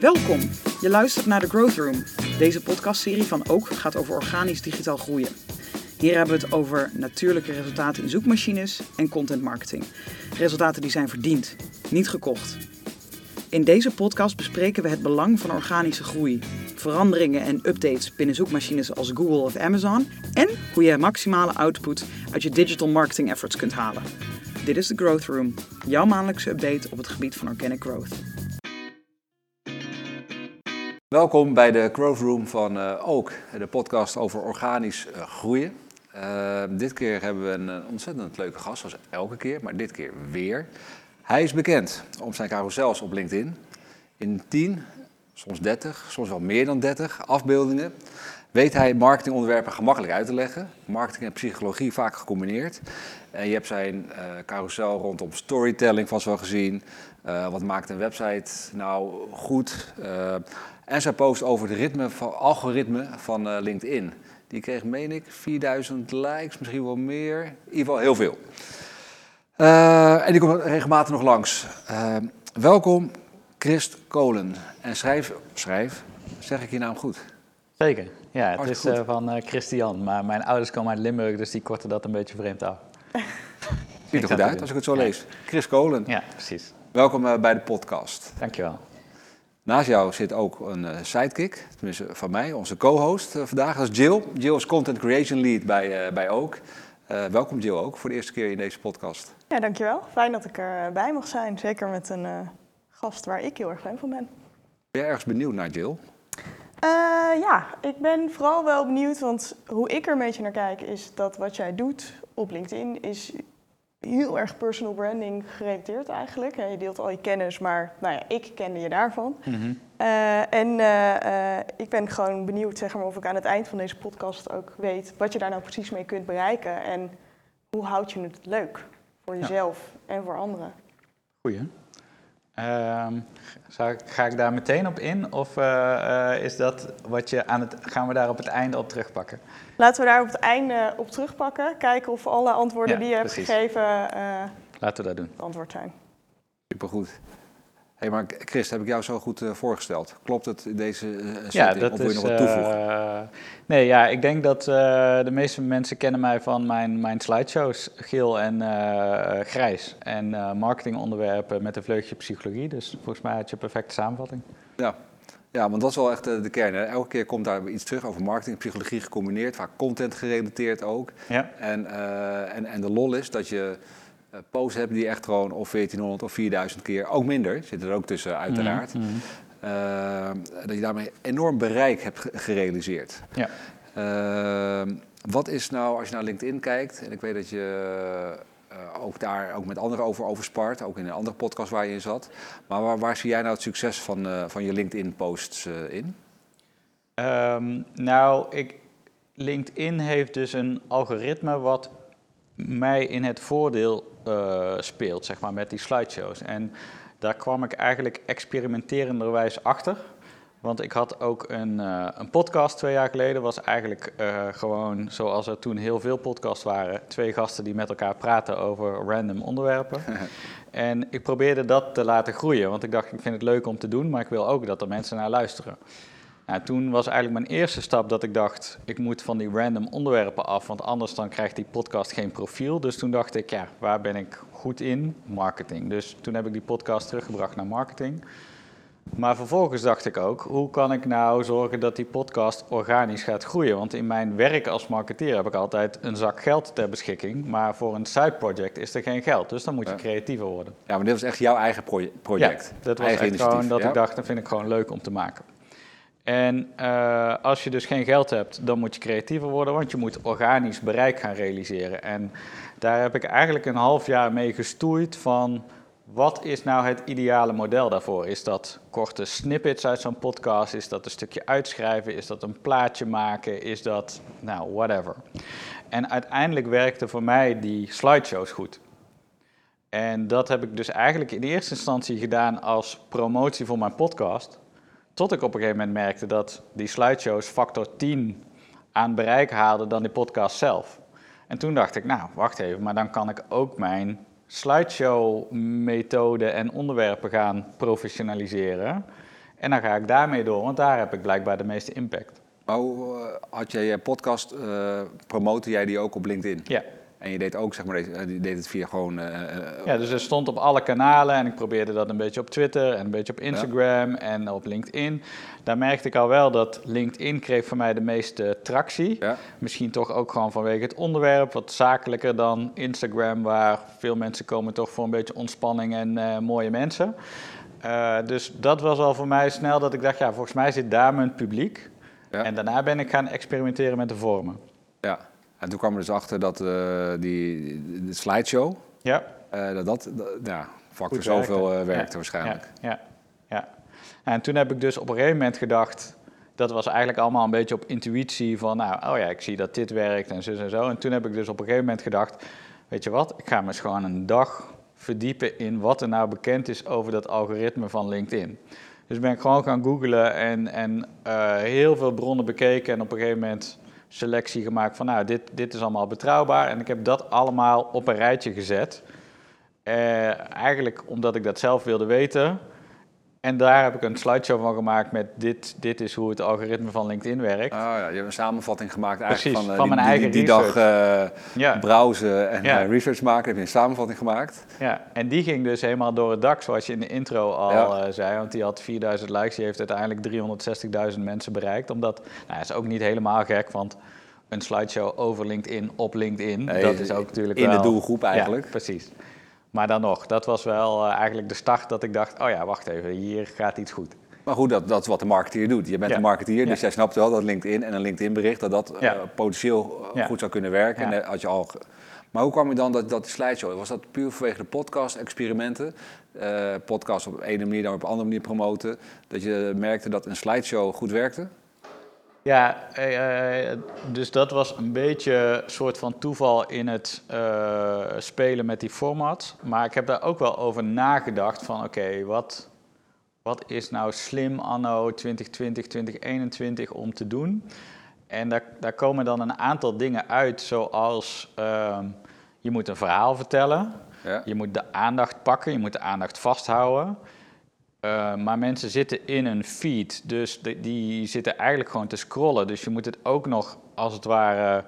Welkom! Je luistert naar The Growth Room. Deze podcastserie van Ook gaat over organisch digitaal groeien. Hier hebben we het over natuurlijke resultaten in zoekmachines en content marketing. Resultaten die zijn verdiend, niet gekocht. In deze podcast bespreken we het belang van organische groei, veranderingen en updates binnen zoekmachines als Google of Amazon en hoe je maximale output uit je digital marketing efforts kunt halen. Dit is The Growth Room, jouw maandelijkse update op het gebied van organic growth. Welkom bij de Growth Room van uh, Ook, de podcast over organisch uh, groeien. Uh, dit keer hebben we een ontzettend leuke gast, zoals elke keer, maar dit keer weer. Hij is bekend om zijn carousels op LinkedIn. In 10, soms 30, soms wel meer dan 30 afbeeldingen weet hij marketingonderwerpen gemakkelijk uit te leggen. Marketing en psychologie vaak gecombineerd. En je hebt zijn uh, carousel rondom storytelling vast wel gezien. Wat maakt een website nou goed? Uh, en zijn post over het ritme van, algoritme van LinkedIn. Die kreeg, meen ik, 4000 likes, misschien wel meer. In ieder geval heel veel. en die komt regelmatig nog langs. welkom, Christ Kolen. En schrijf, schrijf, zeg ik je naam goed? Zeker. Ja, het is uh, van Christian. Maar mijn ouders komen uit Limburg, dus die korten dat een beetje vreemd af. Ziet er goed uit als ik het zo lees. Chris Kolen. Ja, precies. Welkom bij de podcast. Dankjewel. Naast jou zit ook een sidekick, tenminste van mij, onze co-host vandaag. Dat is Jill. Jill is Content Creation Lead bij, bij Ook. welkom Jill ook voor de eerste keer in deze podcast. Ja, dankjewel. Fijn dat ik erbij mag zijn. Zeker met een gast waar ik heel erg fan van ben. Ben je ergens benieuwd naar Jill? Uh, ja, ik ben vooral wel benieuwd, want hoe ik er een beetje naar kijk is dat wat jij doet op LinkedIn is heel erg personal branding gerelateerd eigenlijk. Je deelt al je kennis, maar nou ja, ik kende je daarvan. Mm -hmm. uh, en uh, ik ben gewoon benieuwd zeg maar, of ik aan het eind van deze podcast ook weet wat je daar nou precies mee kunt bereiken. En hoe houd je het leuk voor jezelf ja. en voor anderen. Goeie. Uh, ik, ga ik daar meteen op in of uh, uh, is dat wat je aan het, gaan we daar op het einde op terugpakken? Laten we daar op het einde op terugpakken. Kijken of alle antwoorden ja, die je hebt gegeven uh, Laten we dat doen. antwoord zijn. Supergoed hey, maar Chris, heb ik jou zo goed uh, voorgesteld? Klopt het in deze uh, setting? Ja, dat of wil je is, nog wat toevoegen? Uh, nee, ja, ik denk dat de meeste mensen kennen mij van mijn, mijn slideshows, geel en grijs. En marketingonderwerpen met een vleugje psychologie. Dus volgens mij had je een perfecte samenvatting. Ja, ja, want dat is wel echt de kern. Hè? Elke keer komt daar iets terug over marketing psychologie gecombineerd. Vaak content gerelateerd ook. Ja. En, en, en de lol is dat je uh, posts hebben die echt gewoon of 1400 of 4000 keer, ook minder, zit er ook tussen uiteraard. Mm -hmm. uh, dat je daarmee enorm bereik hebt gerealiseerd. Ja. Uh, wat is nou, als je naar LinkedIn kijkt, en ik weet dat je ook daar ook met anderen over, over spart, ook in een andere podcast waar je in zat. Maar waar, waar zie jij nou het succes van, van je LinkedIn-posts in? Um, nou, ik, LinkedIn heeft dus een algoritme wat mij in het voordeel uh, speelt, zeg maar, met die slideshows. En daar kwam ik eigenlijk experimenterenderwijs achter. Want ik had ook een, uh, een podcast twee jaar geleden. was eigenlijk uh, gewoon, zoals er toen heel veel podcasts waren... twee gasten die met elkaar praten over random onderwerpen. en ik probeerde dat te laten groeien. Want ik dacht, ik vind het leuk om te doen... maar ik wil ook dat er mensen naar luisteren. Nou, toen was eigenlijk mijn eerste stap dat ik dacht, ik moet van die random onderwerpen af, want anders dan krijgt die podcast geen profiel. Dus toen dacht ik, ja, waar ben ik goed in? Marketing. Dus toen heb ik die podcast teruggebracht naar marketing. Maar vervolgens dacht ik ook, hoe kan ik nou zorgen dat die podcast organisch gaat groeien? Want in mijn werk als marketeer heb ik altijd een zak geld ter beschikking, maar voor een side project is er geen geld. Dus dan moet je creatiever worden. Ja, maar dit was echt jouw eigen project? Ja, dat was eigen echt gewoon dat ja? ik dacht, dat vind ik gewoon leuk om te maken. En uh, als je dus geen geld hebt, dan moet je creatiever worden, want je moet organisch bereik gaan realiseren. En daar heb ik eigenlijk een half jaar mee gestoeid van wat is nou het ideale model daarvoor? Is dat korte snippets uit zo'n podcast? Is dat een stukje uitschrijven? Is dat een plaatje maken? Is dat, nou, whatever. En uiteindelijk werkte voor mij die slideshows goed. En dat heb ik dus eigenlijk in eerste instantie gedaan als promotie voor mijn podcast. Tot ik op een gegeven moment merkte dat die slideshows factor 10 aan bereik haalden dan die podcast zelf. En toen dacht ik, nou, wacht even, maar dan kan ik ook mijn slideshow-methode en onderwerpen gaan professionaliseren. En dan ga ik daarmee door, want daar heb ik blijkbaar de meeste impact. Hoe eh, had jij je podcast, uh, promote jij die ook op LinkedIn? Ja. En je deed ook, zeg maar, je deed het via gewoon... Uh, ja, dus het stond op alle kanalen en ik probeerde dat een beetje op Twitter en een beetje op Instagram en op LinkedIn. Daar merkte ik al wel dat LinkedIn kreeg voor mij de meeste tractie. Ja. Misschien toch ook gewoon vanwege het onderwerp, wat zakelijker dan Instagram, waar veel mensen komen toch voor een beetje ontspanning en uh, mooie mensen. Uh, dus dat was al voor mij snel dat ik dacht, ja, volgens mij zit daar mijn publiek. Ja. En daarna ben ik gaan experimenteren met de vormen. Ja. En toen kwam er dus achter dat uh, die, de slideshow, ja. Uh, dat dat, ja, factor zoveel werkte ja. waarschijnlijk. Ja, ja, ja. En toen heb ik dus op een gegeven moment gedacht, dat was eigenlijk allemaal een beetje op intuïtie van, nou, oh ja, ik zie dat dit werkt en zo en zo. En toen heb ik dus op een gegeven moment gedacht, weet je wat, ik ga me eens gewoon een dag verdiepen in wat er nou bekend is over dat algoritme van LinkedIn. Dus ben ik gewoon gaan googlen en, en uh, heel veel bronnen bekeken en op een gegeven moment selectie gemaakt van, nou, dit, dit is allemaal betrouwbaar. En ik heb dat allemaal op een rijtje gezet. Uh, eigenlijk omdat ik dat zelf wilde weten. En daar heb ik een slideshow van gemaakt met dit, dit is hoe het algoritme van LinkedIn werkt. Oh ja, je hebt een samenvatting gemaakt eigenlijk Precies, van, die, eigen die, die dag uh, ja. browsen en ja. research maken. Heb je een samenvatting gemaakt. Ja, en die ging dus helemaal door het dak, zoals je in de intro al ja. zei. Want die had 4000 likes, die heeft uiteindelijk 360.000 mensen bereikt. Omdat, nou, dat is ook niet helemaal gek, want een slideshow over LinkedIn op LinkedIn. Nee, dat is ook natuurlijk in wel... de doelgroep eigenlijk. Precies. Maar dan nog, dat was wel uh, eigenlijk de start dat ik dacht, oh ja, wacht even, hier gaat iets goed. Maar goed, dat, dat is wat de marketeer doet. Je bent Ja. een marketeer, dus Ja. jij snapt wel dat LinkedIn en een LinkedIn bericht dat dat Ja. eh, potentieel eh, goed zou kunnen werken. En, eh, had je al maar hoe kwam je dan dat, dat die slideshow? Was dat puur vanwege de podcast, experimenten? Eh, podcast op ene manier, dan op een andere manier promoten. Dat je merkte dat een slideshow goed werkte? Ja, eh, eh, dus dat was een beetje een soort van toeval in het eh, spelen met die format. Maar ik heb daar ook wel over nagedacht van oké, wat, wat is nou slim anno 2020, 2021 om te doen? En daar, daar komen dan een aantal dingen uit, zoals ehm, je moet een verhaal vertellen. Ja. Je moet de aandacht pakken, je moet de aandacht vasthouden. Uh, maar mensen zitten in een feed, dus de, die zitten eigenlijk gewoon te scrollen. Dus je moet het ook nog, als het ware,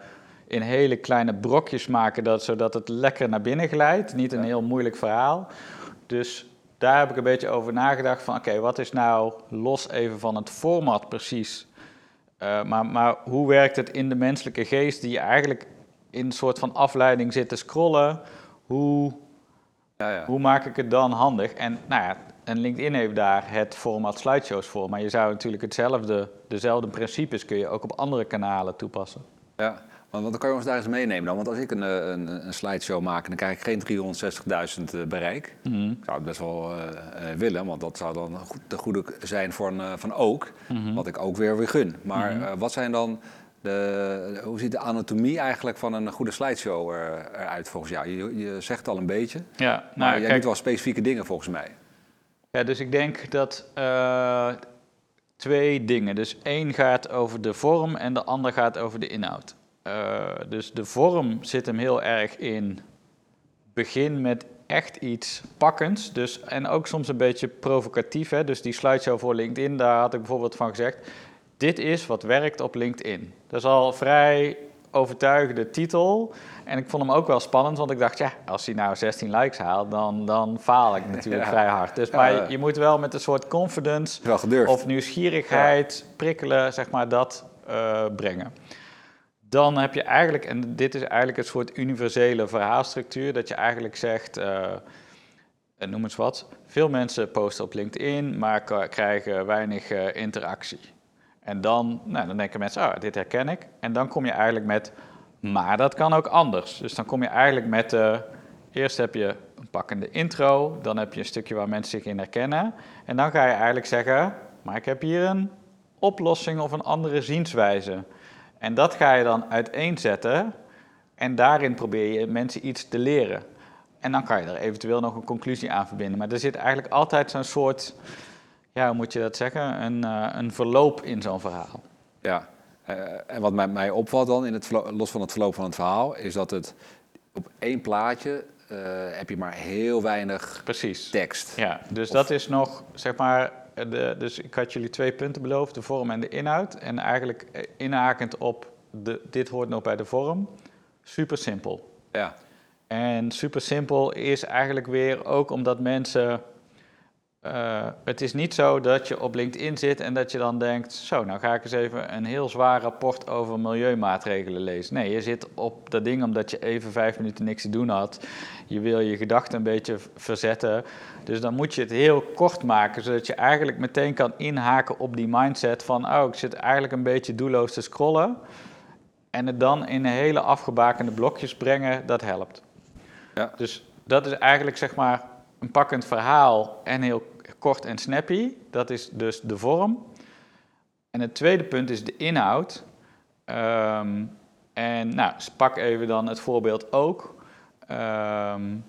in hele kleine brokjes maken, dat, zodat het lekker naar binnen glijdt. Niet een Ja. heel moeilijk verhaal. Dus daar heb ik een beetje over nagedacht van, oké, wat is nou los even van het format precies? Uh, maar, maar hoe werkt het in de menselijke geest die eigenlijk in een soort van afleiding zit te scrollen? Hoe Ja, ja. hoe maak ik het dan handig? En, nou ja, en LinkedIn heeft daar het format slideshows voor. Maar je zou natuurlijk hetzelfde, dezelfde principes kun je ook op andere kanalen toepassen. Ja, want, dan kan je ons daar eens meenemen dan. Want als ik een, eh, een, een slideshow maak, dan krijg ik geen 360.000 eh, bereik. Mhm. Ik zou het best wel eh, willen, want dat zou dan goed, te goede zijn voor een, van ook. Mhm. Wat ik ook weer weer gun. Maar eh, wat zijn dan de, hoe ziet de anatomie eigenlijk van een goede slideshow er, eruit volgens jou? Je, je zegt al een beetje, Ja, maar nou, jij kijk, doet wel specifieke dingen volgens mij. Ja, dus ik denk dat eh, twee dingen. Dus één gaat over de vorm en de ander gaat over de inhoud. Eh, dus de vorm zit hem heel erg in begin met echt iets pakkends. Dus, en ook soms een beetje provocatief. Hè? Dus die slideshow voor LinkedIn, daar had ik bijvoorbeeld van gezegd... dit is wat werkt op LinkedIn. Dat is al vrij overtuigende titel. En ik vond hem ook wel spannend, want ik dacht... ja, als hij nou 16 likes haalt, dan, dan faal ik natuurlijk Ja. vrij hard. Dus, maar je, je moet wel met een soort confidence of nieuwsgierigheid, prikkelen, zeg maar, dat eh, brengen. Dan heb je eigenlijk, en dit is eigenlijk een soort universele verhaalstructuur, dat je eigenlijk zegt, eh, noem eens wat, veel mensen posten op LinkedIn, maar krijgen weinig eh, interactie. En dan, nou, dan denken mensen, oh, dit herken ik. En dan kom je eigenlijk met, maar dat kan ook anders. Dus dan kom je eigenlijk met, eh, eerst heb je een pakkende intro, dan heb je een stukje waar mensen zich in herkennen. En dan ga je eigenlijk zeggen, maar ik heb hier een oplossing of een andere zienswijze. En dat ga je dan uiteenzetten en daarin probeer je mensen iets te leren. En dan kan je er eventueel nog een conclusie aan verbinden. Maar er zit eigenlijk altijd zo'n soort, ja, hoe moet je dat zeggen, een, eh, een verloop in zo'n verhaal. Ja, eh, en wat mij, mij opvalt dan, in het los van het verloop van het verhaal, is dat het op één plaatje eh, heb je maar heel weinig Precies. tekst. Ja, dus Of- dat is nog, zeg maar, de, dus ik had jullie twee punten beloofd, de vorm en de inhoud. En eigenlijk inhakend op, de, dit hoort nog bij de vorm, super simpel. Ja. En super simpel is eigenlijk weer ook omdat mensen. Uh, het is niet zo dat je op LinkedIn zit en dat je dan denkt: Zo, nou ga ik eens even een heel zwaar rapport over milieumaatregelen lezen. Nee, je zit op dat ding omdat je even vijf minuten niks te doen had. Je wil je gedachten een beetje verzetten. Dus dan moet je het heel kort maken, zodat je eigenlijk meteen kan inhaken op die mindset van: Oh, ik zit eigenlijk een beetje doelloos te scrollen. En het dan in hele afgebakende blokjes brengen, dat helpt. Ja. Dus dat is eigenlijk zeg maar een pakkend verhaal en heel kort en snappy. Dat is dus de vorm. En het tweede punt is de inhoud. Um, en nou, pak even dan het voorbeeld ook. Um,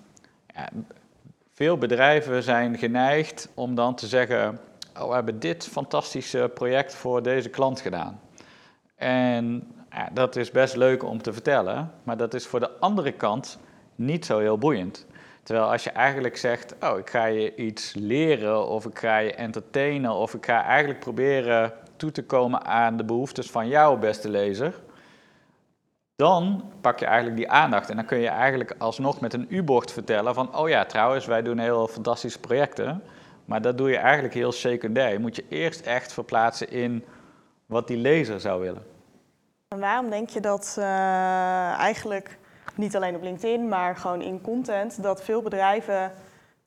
ja, veel bedrijven zijn geneigd om dan te zeggen: Oh, we hebben dit fantastische project voor deze klant gedaan. En ja, dat is best leuk om te vertellen, maar dat is voor de andere kant niet zo heel boeiend. Terwijl als je eigenlijk zegt, oh, ik ga je iets leren of ik ga je entertainen of ik ga eigenlijk proberen toe te komen aan de behoeftes van jouw beste lezer, dan pak je eigenlijk die aandacht en dan kun je eigenlijk alsnog met een U-bord vertellen van, oh ja, trouwens, wij doen heel fantastische projecten, maar dat doe je eigenlijk heel secundair. Je moet je eerst echt verplaatsen in wat die lezer zou willen. En waarom denk je dat uh, eigenlijk niet alleen op LinkedIn, maar gewoon in content, dat veel bedrijven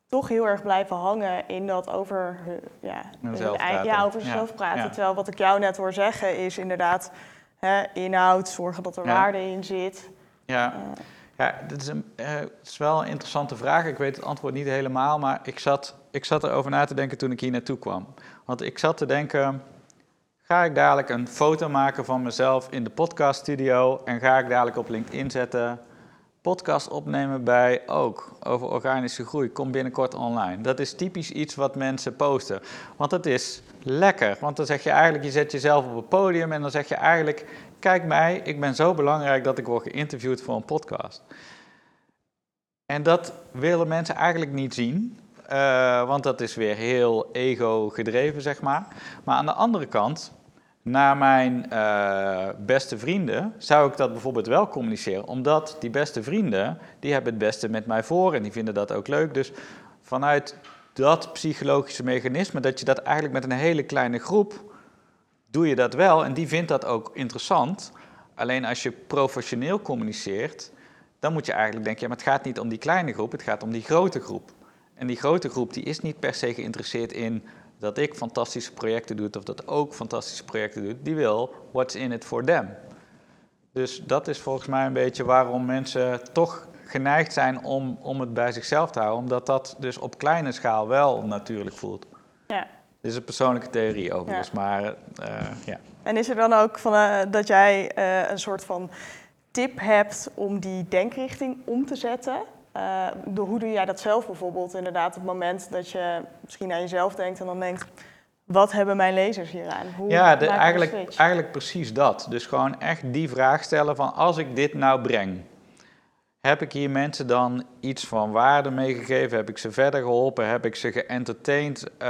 toch heel erg blijven hangen in dat over, ja, ja, over zichzelf praten. Terwijl wat ik jou net hoor zeggen is inderdaad hè, inhoud, zorgen dat er waarde in zit. Ja. Uh, ja, dit is, een, uh, is wel een interessante vraag. Ik weet het antwoord niet helemaal, maar ik zat, ik zat erover na te denken toen ik hier naartoe kwam. Want ik zat te denken, ga ik dadelijk een foto maken van mezelf in de podcaststudio en ga ik dadelijk op LinkedIn zetten podcast opnemen bij ook over organische groei. Komt binnenkort online. Dat is typisch iets wat mensen posten. Want het is lekker. Want dan zeg je eigenlijk, je zet jezelf op een podium en dan zeg je eigenlijk, kijk mij, ik ben zo belangrijk dat ik word geïnterviewd voor een podcast. En dat willen mensen eigenlijk niet zien. Uh, want dat is weer heel ego gedreven, zeg maar. Maar aan de andere kant naar mijn uh, beste vrienden, zou ik dat bijvoorbeeld wel communiceren. Omdat die beste vrienden, die hebben het beste met mij voor en die vinden dat ook leuk. Dus vanuit dat psychologische mechanisme, dat je dat eigenlijk met een hele kleine groep, doe je dat wel. En die vindt dat ook interessant. Alleen als je professioneel communiceert, dan moet je eigenlijk denken, ja, maar het gaat niet om die kleine groep, het gaat om die grote groep. En die grote groep die is niet per se geïnteresseerd in dat ik fantastische projecten doe of dat ook fantastische projecten doet, die wil what's in it for them. Dus dat is volgens mij een beetje waarom mensen toch geneigd zijn om, om het bij zichzelf te houden, omdat dat dus op kleine schaal wel natuurlijk voelt. Ja. Dit is een persoonlijke theorie overigens, ja. maar uh, ja. En is er dan ook van, uh, dat jij uh, een soort van tip hebt om die denkrichting om te zetten? Uh, hoe doe jij dat zelf bijvoorbeeld? Inderdaad, op het moment dat je misschien aan jezelf denkt en dan denkt, wat hebben mijn lezers hier aan? Hoe ja, de, eigenlijk, eigenlijk precies dat. Dus gewoon echt die vraag stellen van als ik dit nou breng, heb ik hier mensen dan iets van waarde meegegeven? Heb ik ze verder geholpen? Heb ik ze geëntertained? Uh,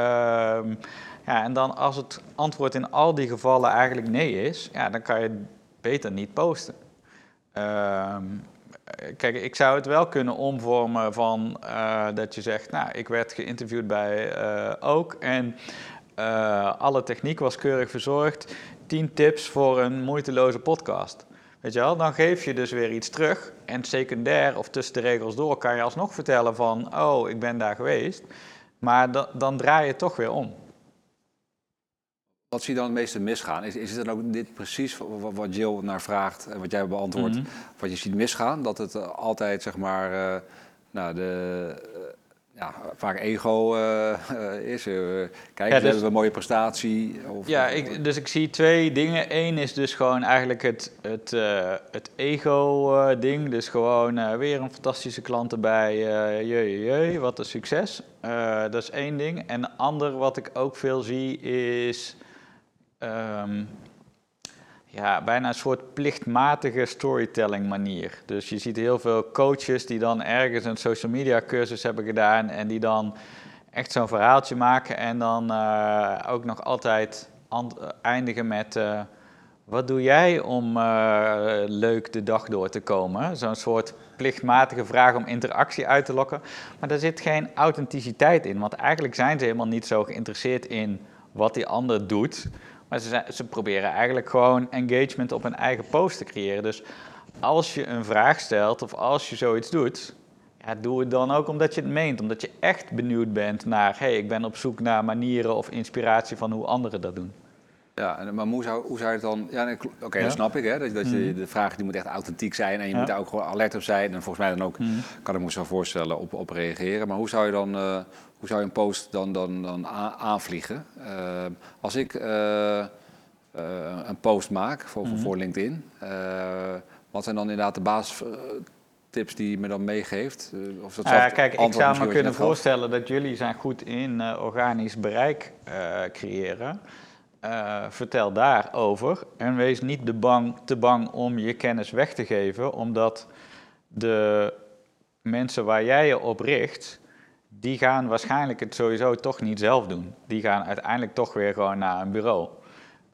ja, en dan als het antwoord in al die gevallen eigenlijk nee is, ja, dan kan je beter niet posten. Uh, kijk, ik zou het wel kunnen omvormen van uh, dat je zegt, nou, ik werd geïnterviewd bij uh, Ook en uh, alle techniek was keurig verzorgd. 10 tips voor een moeiteloze podcast. Weet je wel, dan geef je dus weer iets terug. En secundair of tussen de regels door kan je alsnog vertellen van, oh, ik ben daar geweest. Maar dan draai je toch weer om. Wat zie je dan het meeste misgaan? Is, is het dan ook dit precies wat Jill naar vraagt en wat jij beantwoordt, mm wat je ziet misgaan? Dat het uh, altijd, zeg maar, uh, nou, de, uh, ja, vaak ego is. kijk, ja, dus, hebben we een mooie prestatie. Of, ja, ik, dus ik zie twee dingen. Eén is dus gewoon eigenlijk het, het, het ego-ding. dus gewoon weer een fantastische klant erbij. jee, jee, wat een succes. dat is één ding. En de ander wat ik ook veel zie is um, ja, bijna een soort plichtmatige storytelling manier. Dus je ziet heel veel coaches die dan ergens een social media cursus hebben gedaan en die dan echt zo'n verhaaltje maken en dan eh, ook nog altijd eindigen met eh, wat doe jij om eh, leuk de dag door te komen? Zo'n soort plichtmatige vraag om interactie uit te lokken. Maar daar zit geen authenticiteit in, want eigenlijk zijn ze helemaal niet zo geïnteresseerd in wat die ander doet. Maar ze, zijn, ze proberen eigenlijk gewoon engagement op hun eigen post te creëren. Dus als je een vraag stelt of als je zoiets doet, ja, doe het dan ook omdat je het meent. Omdat je echt benieuwd bent naar, hé, hey, ik ben op zoek naar manieren of inspiratie van hoe anderen dat doen. Ja, maar hoe zou, hoe zou je het dan... Ja, Oké, Ja. dat snap ik. Hè, dat, dat je, Mhm. de vraag die moet echt authentiek zijn. En je Ja. moet daar ook gewoon alert op zijn. En volgens mij dan ook, Mhm. kan ik me zo voorstellen, op, op reageren. Maar hoe zou je dan... eh, hoe zou je een post dan, dan, dan aanvliegen? Eh, als ik eh, eh, een post maak voor, Mhm. voor LinkedIn... eh, wat zijn dan inderdaad de basistips die je me dan meegeeft? Of dat kijk, ik zou me kunnen voorstellen dat jullie zijn goed in organisch bereik creëren. Eh, vertel daarover en wees niet de bang, te bang om je kennis weg te geven, omdat de mensen waar jij je op richt, die gaan waarschijnlijk het sowieso toch niet zelf doen. Die gaan uiteindelijk toch weer gewoon naar een bureau.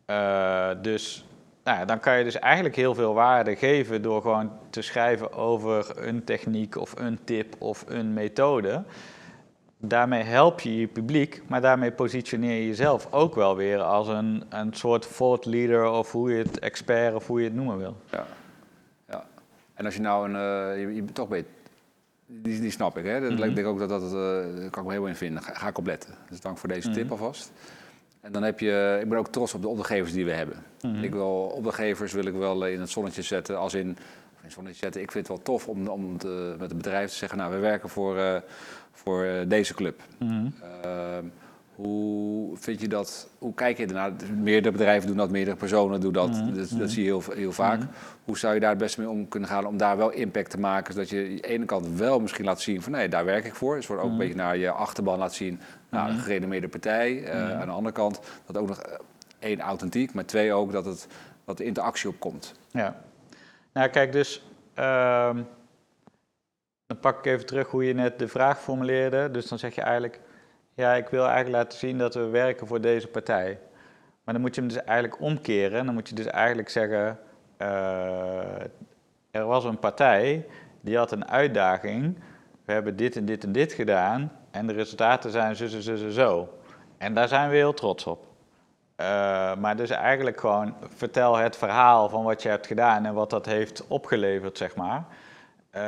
Eh, dus nou ja, dan kan je dus eigenlijk heel veel waarde geven door gewoon te schrijven over een techniek of een tip of een methode. Daarmee help je je publiek, maar daarmee positioneer je jezelf ook wel weer als een, een soort thought leader of hoe je het expert of hoe je het noemen wil. Ja. ja. En als je nou een... eh, je, je toch die, die snap ik, hè? Dat, Mhm. Ik denk ook dat dat... eh, daar kan ik me heel in vinden. Ga, ga ik op letten. Dus dank voor deze tip Mhm. alvast. En dan heb je... Ik ben ook trots op de opdrachtgevers die we hebben. Mhm. Ik wil opdrachtgevers wil ik wel in het zonnetje zetten. Als in... of in het zonnetje zetten. Ik vind het wel tof om, om te- met het bedrijf te zeggen... Nou, we werken voor, eh, voor eh, deze club. Mhm. Hoe vind je dat? Hoe kijk je ernaar? Meerdere bedrijven doen dat, meerdere personen doen dat. Mhm. Dat, dat zie je heel, heel vaak. Mhm. Hoe zou je daar het beste mee om kunnen gaan om daar wel impact te maken? Zodat je aan de ene kant wel misschien laat zien van nee, daar werk ik voor. Dus wordt ook Mhm. een beetje naar je achterban laat zien. Nou, een Mhm. gerenommeerde partij. Eh, Mhm. Aan de andere kant dat ook nog eh, één authentiek, maar twee ook dat, het, dat de interactie opkomt. Ja. Nou, kijk, dus ehm, dan pak ik even terug hoe je net de vraag formuleerde. Dus dan zeg je eigenlijk, ja, ik wil eigenlijk laten zien dat we werken voor deze partij. Maar dan moet je hem dus eigenlijk omkeren. Dan moet je dus eigenlijk zeggen, eh, er was een partij die had een uitdaging. We hebben dit en dit en dit gedaan en de resultaten zijn zo, zo, zo, zo, zo. En daar zijn we heel trots op. Eh, maar dus eigenlijk gewoon vertel het verhaal van wat je hebt gedaan en wat dat heeft opgeleverd, zeg maar. Eh,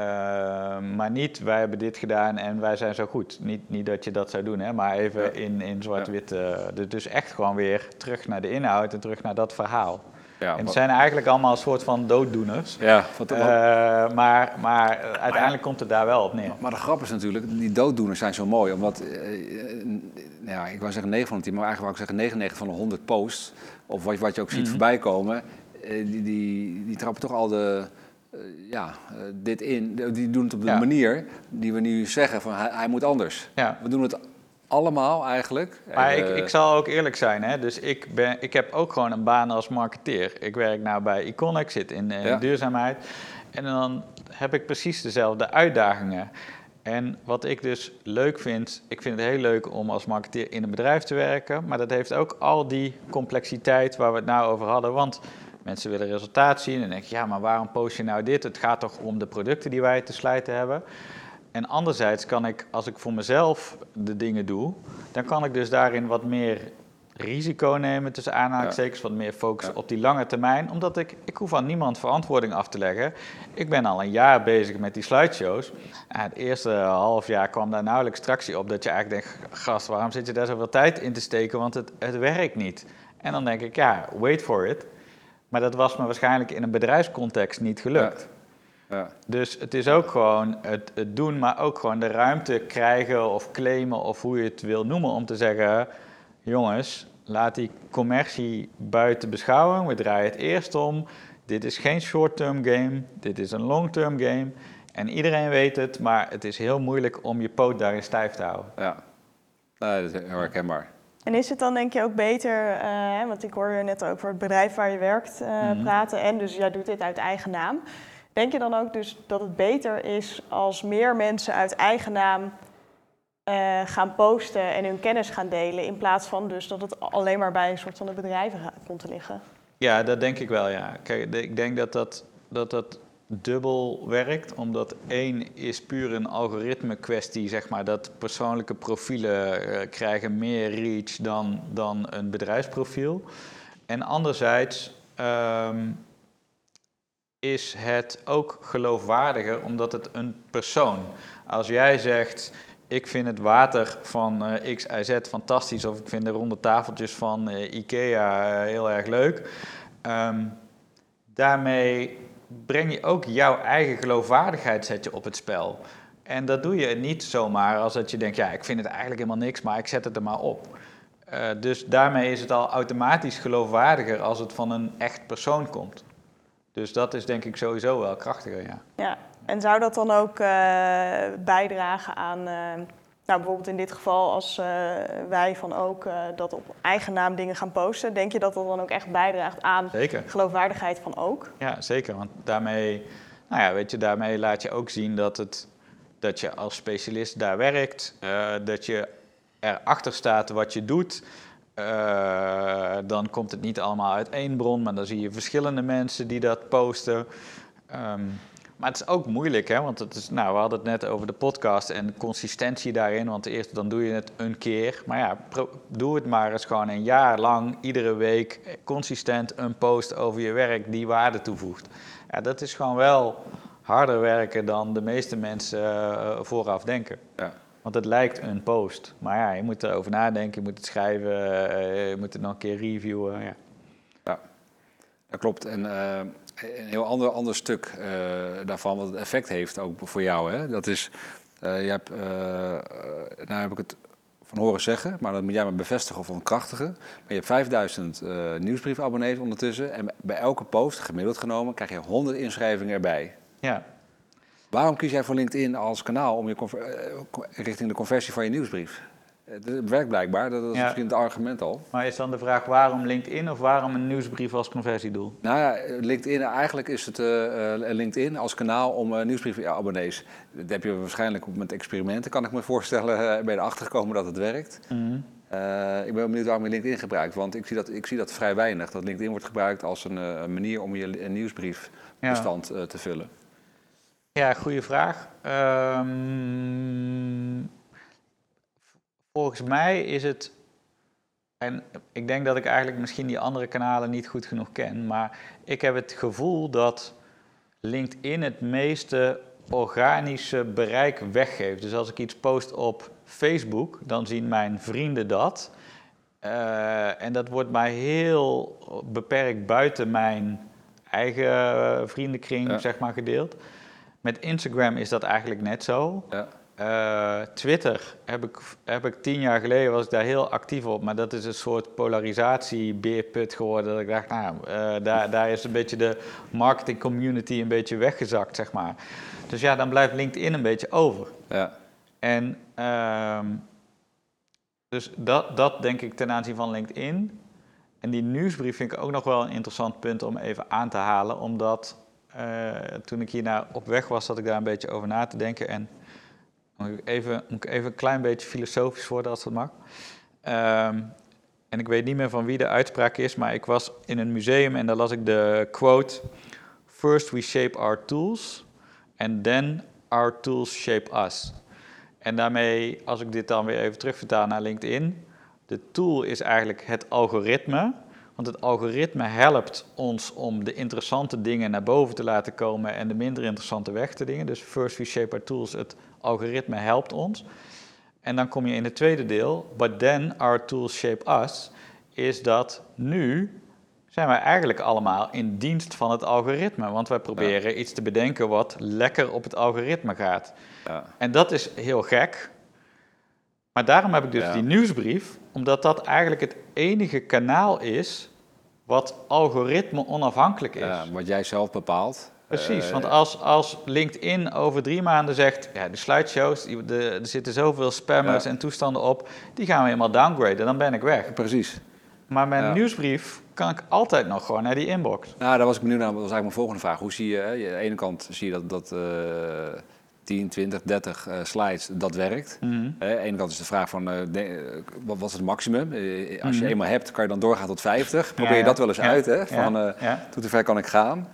maar niet, wij hebben dit gedaan en wij zijn zo goed. Niet, niet dat je dat zou doen, hè, maar even Ja. in, in zwart-wit. eh, dus- dus echt gewoon weer terug naar de inhoud en terug naar dat verhaal. Ja, en het wat- zijn eigenlijk allemaal een soort van dooddoeners. ja wat, wat- Eh, maar maar uiteindelijk komt het daar wel op neer. Maar de grap is natuurlijk, die dooddoeners zijn zo mooi. Omdat, nou ja, ik wou zeggen 9 van de 10, maar eigenlijk wou ik zeggen 99 van de 100 posts, of wat, wat je ook ziet Mhm. voorbij komen, die, die, die trappen toch al de, ja, eh, dit in. Die doen het op de Ja. manier die we nu zeggen van hij, hij moet anders. Ja. We doen het allemaal eigenlijk. Maar Eh, ik, ik zal ook eerlijk zijn, hè? dus ik, ben, ik heb ook gewoon een baan als marketeer. Ik werk nou bij Iconic, zit in, eh, Ja. duurzaamheid. En dan heb ik precies dezelfde uitdagingen. En wat ik dus leuk vind, ik vind het heel leuk om als marketeer in een bedrijf te werken. Maar dat heeft ook al die complexiteit waar we het nou over hadden. Want mensen willen resultaat zien. En denk je, ja, maar waarom post je nou dit? Het gaat toch om de producten die wij te slijten hebben. En anderzijds kan ik, als ik voor mezelf de dingen doe, dan kan ik dus daarin wat meer risico nemen, tussen aanhalingstekens, wat meer focussen Ja. op die lange termijn. Omdat ik, ik hoef aan niemand verantwoording af te leggen. Ik ben al een jaar bezig met die slideshows. En het eerste half jaar kwam daar nauwelijks tractie op dat je eigenlijk denkt, gast, waarom zit je daar zoveel tijd in te steken? Want het, het werkt niet. En dan denk ik, ja, wait for it. Maar dat was me waarschijnlijk in een bedrijfscontext niet gelukt. ja. Dus het is ook gewoon het, het doen, maar ook gewoon de ruimte krijgen of claimen of hoe je het wil noemen om te zeggen, jongens, laat die commercie buiten beschouwing. We draaien het eerst om. Dit is geen short-term game, dit is een long-term game. En iedereen weet het, maar het is heel moeilijk om je poot daarin stijf te houden. ja. Dat is heel herkenbaar. En is het dan denk je ook beter, eh, want ik hoor je net ook voor het bedrijf waar je werkt eh, Mhm. praten en dus jij doet dit uit eigen naam. Denk je dan ook dus dat het beter is als meer mensen uit eigen naam eh, gaan posten en hun kennis gaan delen. In plaats van dus dat het alleen maar bij een soort van de bedrijven komt te liggen. Ja, dat denk ik wel, ja. Kijk, ik denk dat dat, dat, dat dubbel werkt, omdat één is puur een algoritme kwestie, zeg maar, dat persoonlijke profielen eh, krijgen meer reach dan, dan een bedrijfsprofiel. En anderzijds ehm, is het ook geloofwaardiger omdat het een persoon. Als jij zegt, ik vind het water van eh, X, Z fantastisch, of ik vind de ronde tafeltjes van eh, Ikea heel erg leuk. Ehm, daarmee breng je ook jouw eigen geloofwaardigheid zet je op het spel. En dat doe je niet zomaar als dat je denkt, ja, ik vind het eigenlijk helemaal niks, maar ik zet het er maar op. Eh, dus daarmee is het al automatisch geloofwaardiger als het van een echt persoon komt. Dus dat is denk ik sowieso wel krachtiger, ja. Ja, en zou dat dan ook eh, bijdragen aan, eh, nou bijvoorbeeld in dit geval als eh, wij van ook eh, dat op eigen naam dingen gaan posten, denk je dat dat dan ook echt bijdraagt aan Zeker. geloofwaardigheid van ook? Ja, zeker. Want daarmee, nou ja, weet je, daarmee laat je ook zien dat, het, dat je als specialist daar werkt, eh, dat je erachter staat wat je doet. Dan komt het niet allemaal uit één bron, maar dan zie je verschillende mensen die dat posten. Ehm, maar het is ook moeilijk, hè? want het is, nou, we hadden het net over de podcast en consistentie daarin. Want eerst dan doe je het een keer. Maar ja, doe het maar eens gewoon een jaar lang, iedere week, consistent een post over je werk die waarde toevoegt. Ja, dat is gewoon wel harder werken dan de meeste mensen eh, vooraf denken. Ja. Want het lijkt een post. Maar ja, je moet erover nadenken, je moet het schrijven, eh, je moet het nog een keer reviewen. Ja. Dat klopt. En eh, een heel ander, ander stuk eh, daarvan, wat het effect heeft ook voor jou, hè? dat is, eh, je hebt, eh, nou heb ik het van horen zeggen, maar dat moet jij maar bevestigen of ontkrachtigen. Maar je hebt 5000 eh nieuwsbriefabonnees ondertussen en bij elke post, gemiddeld genomen, krijg je 100 inschrijvingen erbij. ja. Waarom kies jij voor LinkedIn als kanaal om je richting de conversie van je nieuwsbrief? Het werkt blijkbaar, dat is Ja. misschien het argument al. Maar is dan de vraag waarom LinkedIn of waarom een nieuwsbrief als conversiedoel? Nou ja, LinkedIn, eigenlijk is het eh, eh, LinkedIn als kanaal om uh, nieuwsbriefabonnees. Dat heb je waarschijnlijk met experimenten, kan ik me voorstellen, uh, ben je erachter gekomen dat het werkt. Mhm. Ik ben benieuwd waarom je LinkedIn gebruikt, want ik zie dat, ik zie dat vrij weinig. Dat LinkedIn wordt gebruikt als een, een manier om je nieuwsbriefbestand ja. te vullen. Ja, goede vraag. Um, volgens mij is het. En ik denk dat ik eigenlijk misschien die andere kanalen niet goed genoeg ken. Maar ik heb het gevoel dat LinkedIn het meeste organische bereik weggeeft. Dus als ik iets post op Facebook, dan zien mijn vrienden dat. Uh, en dat wordt maar heel beperkt buiten mijn eigen vriendenkring, ja. zeg maar, gedeeld. Met Instagram is dat eigenlijk net zo. Ja. Uh, Twitter heb ik, heb ik tien jaar geleden was ik daar heel actief op, maar dat is een soort polarisatiebeerput geworden. Dat ik dacht, nou, uh, daar, daar is een beetje de marketing community een beetje weggezakt, zeg maar. Dus ja, dan blijft LinkedIn een beetje over. Ja. En uh, dus dat, dat denk ik ten aanzien van LinkedIn. En die nieuwsbrief vind ik ook nog wel een interessant punt om even aan te halen, omdat uh, toen ik hiernaar op weg was, zat ik daar een beetje over na te denken. En even, ik even een klein beetje filosofisch worden, als dat mag. Um, en ik weet niet meer van wie de uitspraak is, maar ik was in een museum en daar las ik de quote: First we shape our tools, and then our tools shape us. En daarmee, als ik dit dan weer even terugvertaal naar LinkedIn, de tool is eigenlijk het algoritme. Want het algoritme helpt ons om de interessante dingen naar boven te laten komen en de minder interessante weg te dingen. Dus first we shape our tools, het algoritme helpt ons. En dan kom je in het tweede deel, but then our tools shape us, is dat nu zijn wij eigenlijk allemaal in dienst van het algoritme. Want wij proberen ja. iets te bedenken wat lekker op het algoritme gaat. Ja. En dat is heel gek. Maar daarom heb ik dus Ja. die nieuwsbrief, omdat dat eigenlijk het enige kanaal is wat algoritme onafhankelijk is. Ja, wat jij zelf bepaalt. Precies, Eh, want als, als LinkedIn over drie maanden zegt, ja, de slideshows, die, de, er zitten zoveel spammers Ja. en toestanden op, die gaan we helemaal downgraden, dan ben ik weg. Precies. Maar mijn Ja. nieuwsbrief kan ik altijd nog gewoon naar die inbox. Nou, daar was ik benieuwd naar. Dat was eigenlijk mijn volgende vraag. Hoe zie je, hè, je- aan de ene kant zie je dat, dat, eh, 10, 20, 30 uh, slides, dat werkt. Uh, de ene kant is de vraag van, uh, de, wat was het maximum? Uh, als je Mhm. eenmaal hebt, kan je dan doorgaan tot 50. Probeer Ja, je dat wel eens Ja. uit, hè? Van, Ja. tot hoe ver kan ik gaan?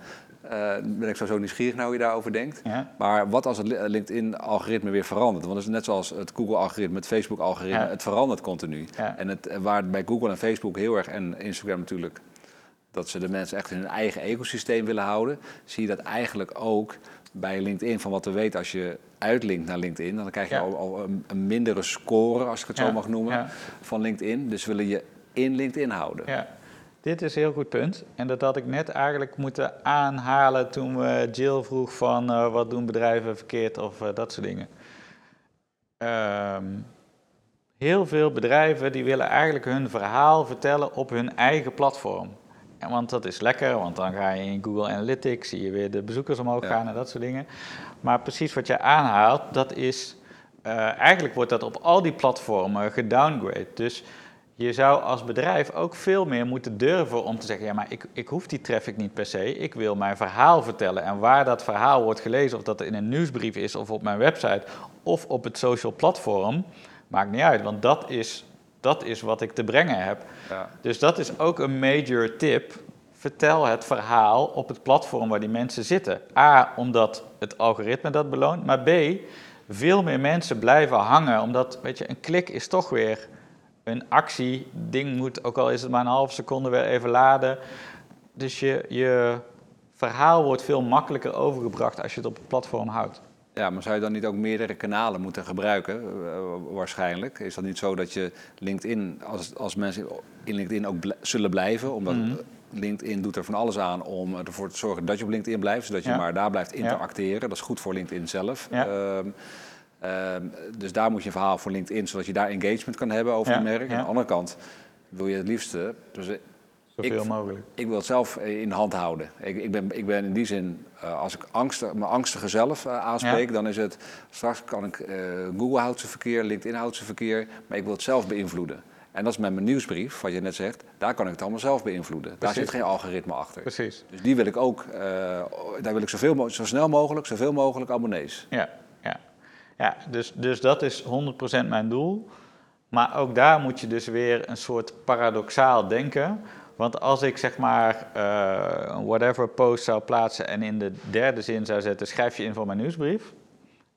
Ben ik sowieso nieuwsgierig naar hoe je daarover denkt. Maar wat als het li- LinkedIn-algoritme weer verandert? Want het is net zoals het Google-algoritme, het Facebook-algoritme, het verandert continu. En het, waar bij Google en Facebook heel erg, en Instagram natuurlijk, dat ze de mensen echt in hun eigen ecosysteem willen houden, zie je dat eigenlijk ook bij LinkedIn. Van wat we weten, als je uitlinkt naar LinkedIn, dan krijg je Ja. al, al een, een mindere score, als ik het Ja. zo mag noemen, Ja. van LinkedIn. Dus willen je in LinkedIn houden. Ja, dit is een heel goed punt. En dat had ik net eigenlijk moeten aanhalen toen we Jill vroeg van eh, wat doen bedrijven verkeerd of eh, dat soort dingen. Ehm, heel veel bedrijven die willen eigenlijk hun verhaal vertellen op hun eigen platform. Want dat is lekker, want dan ga je in Google Analytics, zie je weer de bezoekers omhoog Ja. gaan en dat soort dingen. Maar precies wat jij aanhaalt, dat is, eh, eigenlijk wordt dat op al die platformen gedowngrade. Dus je zou als bedrijf ook veel meer moeten durven om te zeggen, ja maar ik, ik hoef die traffic niet per se, ik wil mijn verhaal vertellen. En waar dat verhaal wordt gelezen, of dat in een nieuwsbrief is of op mijn website of op het social platform, maakt niet uit, want dat is, dat is wat ik te brengen heb. Ja. Dus dat is ook een major tip. Vertel het verhaal op het platform waar die mensen zitten. A, omdat het algoritme dat beloont. Maar B, veel meer mensen blijven hangen. Omdat, weet je, een klik is toch weer een actie. Ding moet, ook al is het maar een half seconde, weer even laden. Dus je, je verhaal wordt veel makkelijker overgebracht als je het op het platform houdt. Ja, maar zou je dan niet ook meerdere kanalen moeten gebruiken, eh, waarschijnlijk? Is dat niet zo dat je LinkedIn, als, als mensen in LinkedIn ook bl- zullen blijven, omdat Mhm. LinkedIn doet er van alles aan om ervoor te zorgen dat je op LinkedIn blijft, zodat je Ja. maar daar blijft interacteren. Dat is goed voor LinkedIn zelf. Ja. Ehm, ehm, dus daar moet je een verhaal voor LinkedIn, zodat je daar engagement kan hebben over je merk. Aan de andere kant wil je het liefste, dus eh, Zoveel Ik- mogelijk. ik wil het zelf eh, in de hand houden. Ik, ik, ben, ik ben in die zin, eh, als ik mijn angstige zelf eh, aanspreek, dan is het straks kan ik eh, Google houdt zijn verkeer, LinkedIn houdt zijn verkeer, maar ik wil het zelf beïnvloeden. En dat is met mijn nieuwsbrief, wat je net zegt, daar kan ik het allemaal zelf beïnvloeden. Daar zit geen algoritme achter. Precies. Dus die wil ik ook, daar wil ik zoveel, zo snel mogelijk, zoveel mogelijk abonnees. Ja, ja. ja dus, dus dat is 100% mijn doel. Maar ook daar moet je dus weer een soort paradoxaal denken. Want als ik zeg maar eh, een whatever post zou plaatsen en in de derde zin zou zetten: schrijf je in voor mijn nieuwsbrief,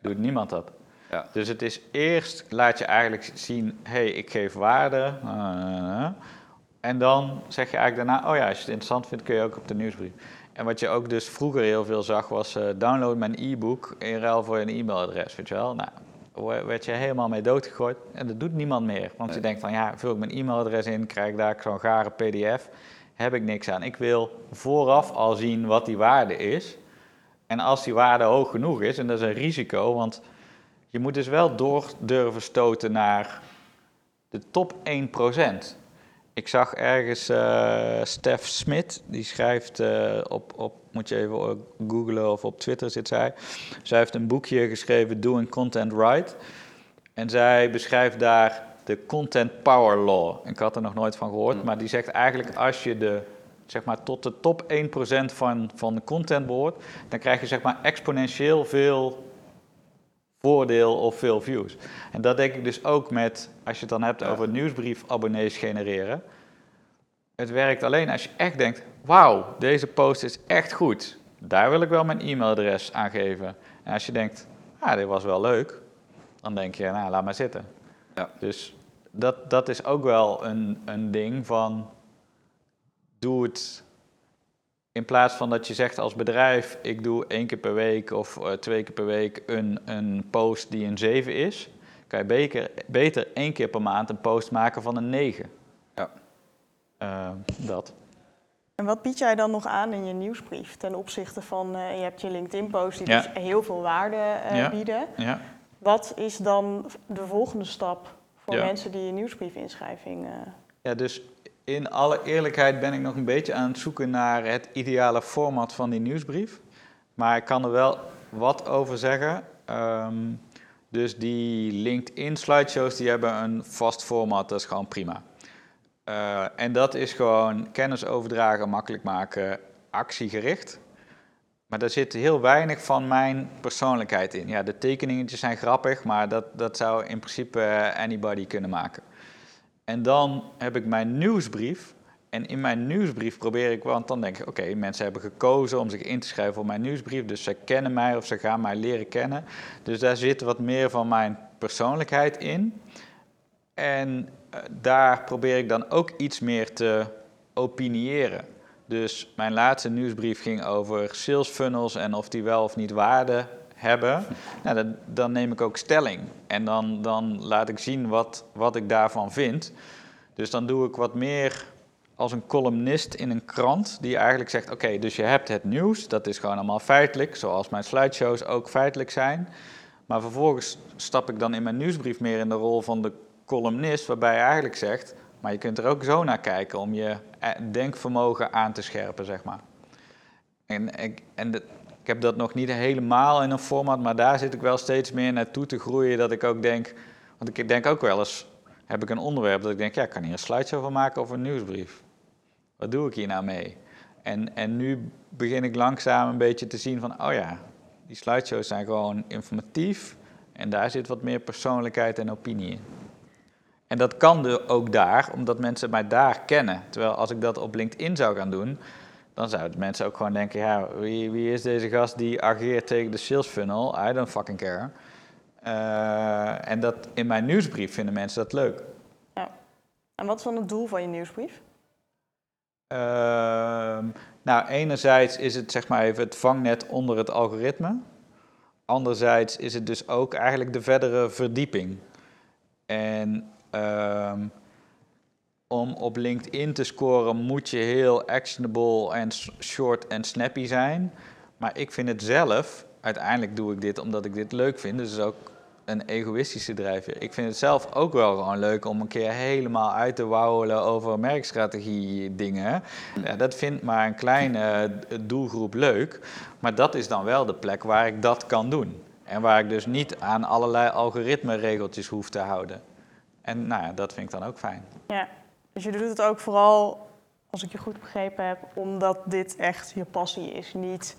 doet niemand dat. Ja. Dus het is eerst laat je eigenlijk zien: hé, hey, ik geef waarde. eh, en dan zeg je eigenlijk daarna: oh ja, als je het interessant vindt, kun je ook op de nieuwsbrief. En wat je ook dus vroeger heel veel zag, was eh, download mijn e-book in ruil voor een e-mailadres, weet je wel. Nou, werd je helemaal mee doodgegooid en dat doet niemand meer. Want je denkt van, ja, vul ik mijn e-mailadres in, krijg ik daar zo'n gare pdf, heb ik niks aan. Ik wil vooraf al zien wat die waarde is. En als die waarde hoog genoeg is, en dat is een risico, want je moet dus wel door durven stoten naar de top 1%. Ik zag ergens eh Stef Smit, die schrijft eh, op, op, moet je even eh, googlen of op Twitter zit zij. Zij heeft een boekje geschreven, Doing Content Right. En zij beschrijft daar de Content Power Law. Ik had er nog nooit van gehoord, maar die zegt eigenlijk als je de, zeg maar, tot de top 1% van, van de content behoort, dan krijg je zeg maar, exponentieel veel voordeel of veel views. En dat denk ik dus ook met, als je het dan hebt over nieuwsbrief-abonnees genereren. Het werkt alleen als je echt denkt, wauw, deze post is echt goed. Daar wil ik wel mijn e-mailadres aan geven. En als je denkt, ah, dit was wel leuk, dan denk je, nou, laat maar zitten. Ja. Dus dat, dat is ook wel een, een ding van, doe het in plaats van dat je zegt als bedrijf, ik doe één keer per week of eh, twee keer per week een, een post die een 7 is, kan je beter, beter één keer per maand een post maken van een 9. Ja. Eh, dat. En wat bied jij dan nog aan in je nieuwsbrief ten opzichte van, eh, je hebt je LinkedIn-posts die Ja. dus heel veel waarde eh, Ja. bieden. Ja. Wat is dan de volgende stap voor Ja. mensen die een nieuwsbriefinschrijving... eh ja, dus in alle eerlijkheid ben ik nog een beetje aan het zoeken naar het ideale format van die nieuwsbrief. Maar ik kan er wel wat over zeggen. Ehm, dus die LinkedIn slideshows die hebben een vast format, dat is gewoon prima. Eh, en dat is gewoon kennis overdragen, makkelijk maken, actiegericht. Maar daar zit heel weinig van mijn persoonlijkheid in. Ja, de tekeningetjes zijn grappig, maar dat, dat zou in principe eh, anybody kunnen maken. En dan heb ik mijn nieuwsbrief. En in mijn nieuwsbrief probeer ik, want dan denk ik, oké, mensen hebben gekozen om zich in te schrijven voor mijn nieuwsbrief, dus ze kennen mij of ze gaan mij leren kennen. Dus daar zit wat meer van mijn persoonlijkheid in. En uh, daar probeer ik dan ook iets meer te opiniëren. Dus mijn laatste nieuwsbrief ging over sales funnels en of die wel of niet waarde hebben. Nou, dan, neem ik ook stelling. En dan, dan laat ik zien wat, wat ik daarvan vind. Dus dan doe ik wat meer als een columnist in een krant die eigenlijk zegt: Oké, dus je hebt het nieuws, dat is gewoon allemaal feitelijk, zoals mijn slideshows ook feitelijk zijn. Maar vervolgens stap ik dan in mijn nieuwsbrief meer in de rol van de columnist, waarbij je eigenlijk zegt: Maar je kunt er ook zo naar kijken om je eh, denkvermogen aan te scherpen, zeg maar. En, en de, ik heb dat nog niet helemaal in een format, maar daar zit ik wel steeds meer naartoe te groeien. Dat ik ook denk, want ik denk ook wel eens, heb ik een onderwerp dat ik denk, ja, ik kan hier een slideshow van maken of een nieuwsbrief. Wat doe ik hier nou mee? En, en nu begin ik langzaam een beetje te zien van, oh ja, die slideshows zijn gewoon informatief en daar zit wat meer persoonlijkheid en opinie in. En dat kan ook daar, omdat mensen mij daar kennen. Terwijl als ik dat op LinkedIn zou gaan doen, dan zouden mensen ook gewoon denken, ja, wie, wie is deze gast die ageert tegen de sales funnel? I don't fucking care. Uh, en dat in mijn nieuwsbrief vinden mensen dat leuk. Ja. En wat is dan het doel van je nieuwsbrief? Uh, nou, enerzijds is het zeg maar even het vangnet onder het algoritme. Anderzijds is het dus ook eigenlijk de verdere verdieping. En uh, om op LinkedIn te scoren moet je heel actionable en short en snappy zijn. Maar ik vind het zelf, uiteindelijk doe ik dit omdat ik dit leuk vind, dus is ook een egoïstische drijfveer. Ik vind het zelf ook wel gewoon leuk om een keer helemaal uit te wauwelen over merkstrategie dingen. Dat vindt maar een kleine doelgroep leuk, maar dat is dan wel de plek waar ik dat kan doen. En waar ik dus niet aan allerlei algoritme-regeltjes hoef te houden. En nou ja, dat vind ik dan ook fijn. Ja, dus je doet het ook vooral, als ik je goed begrepen heb, omdat dit echt je passie is. Niet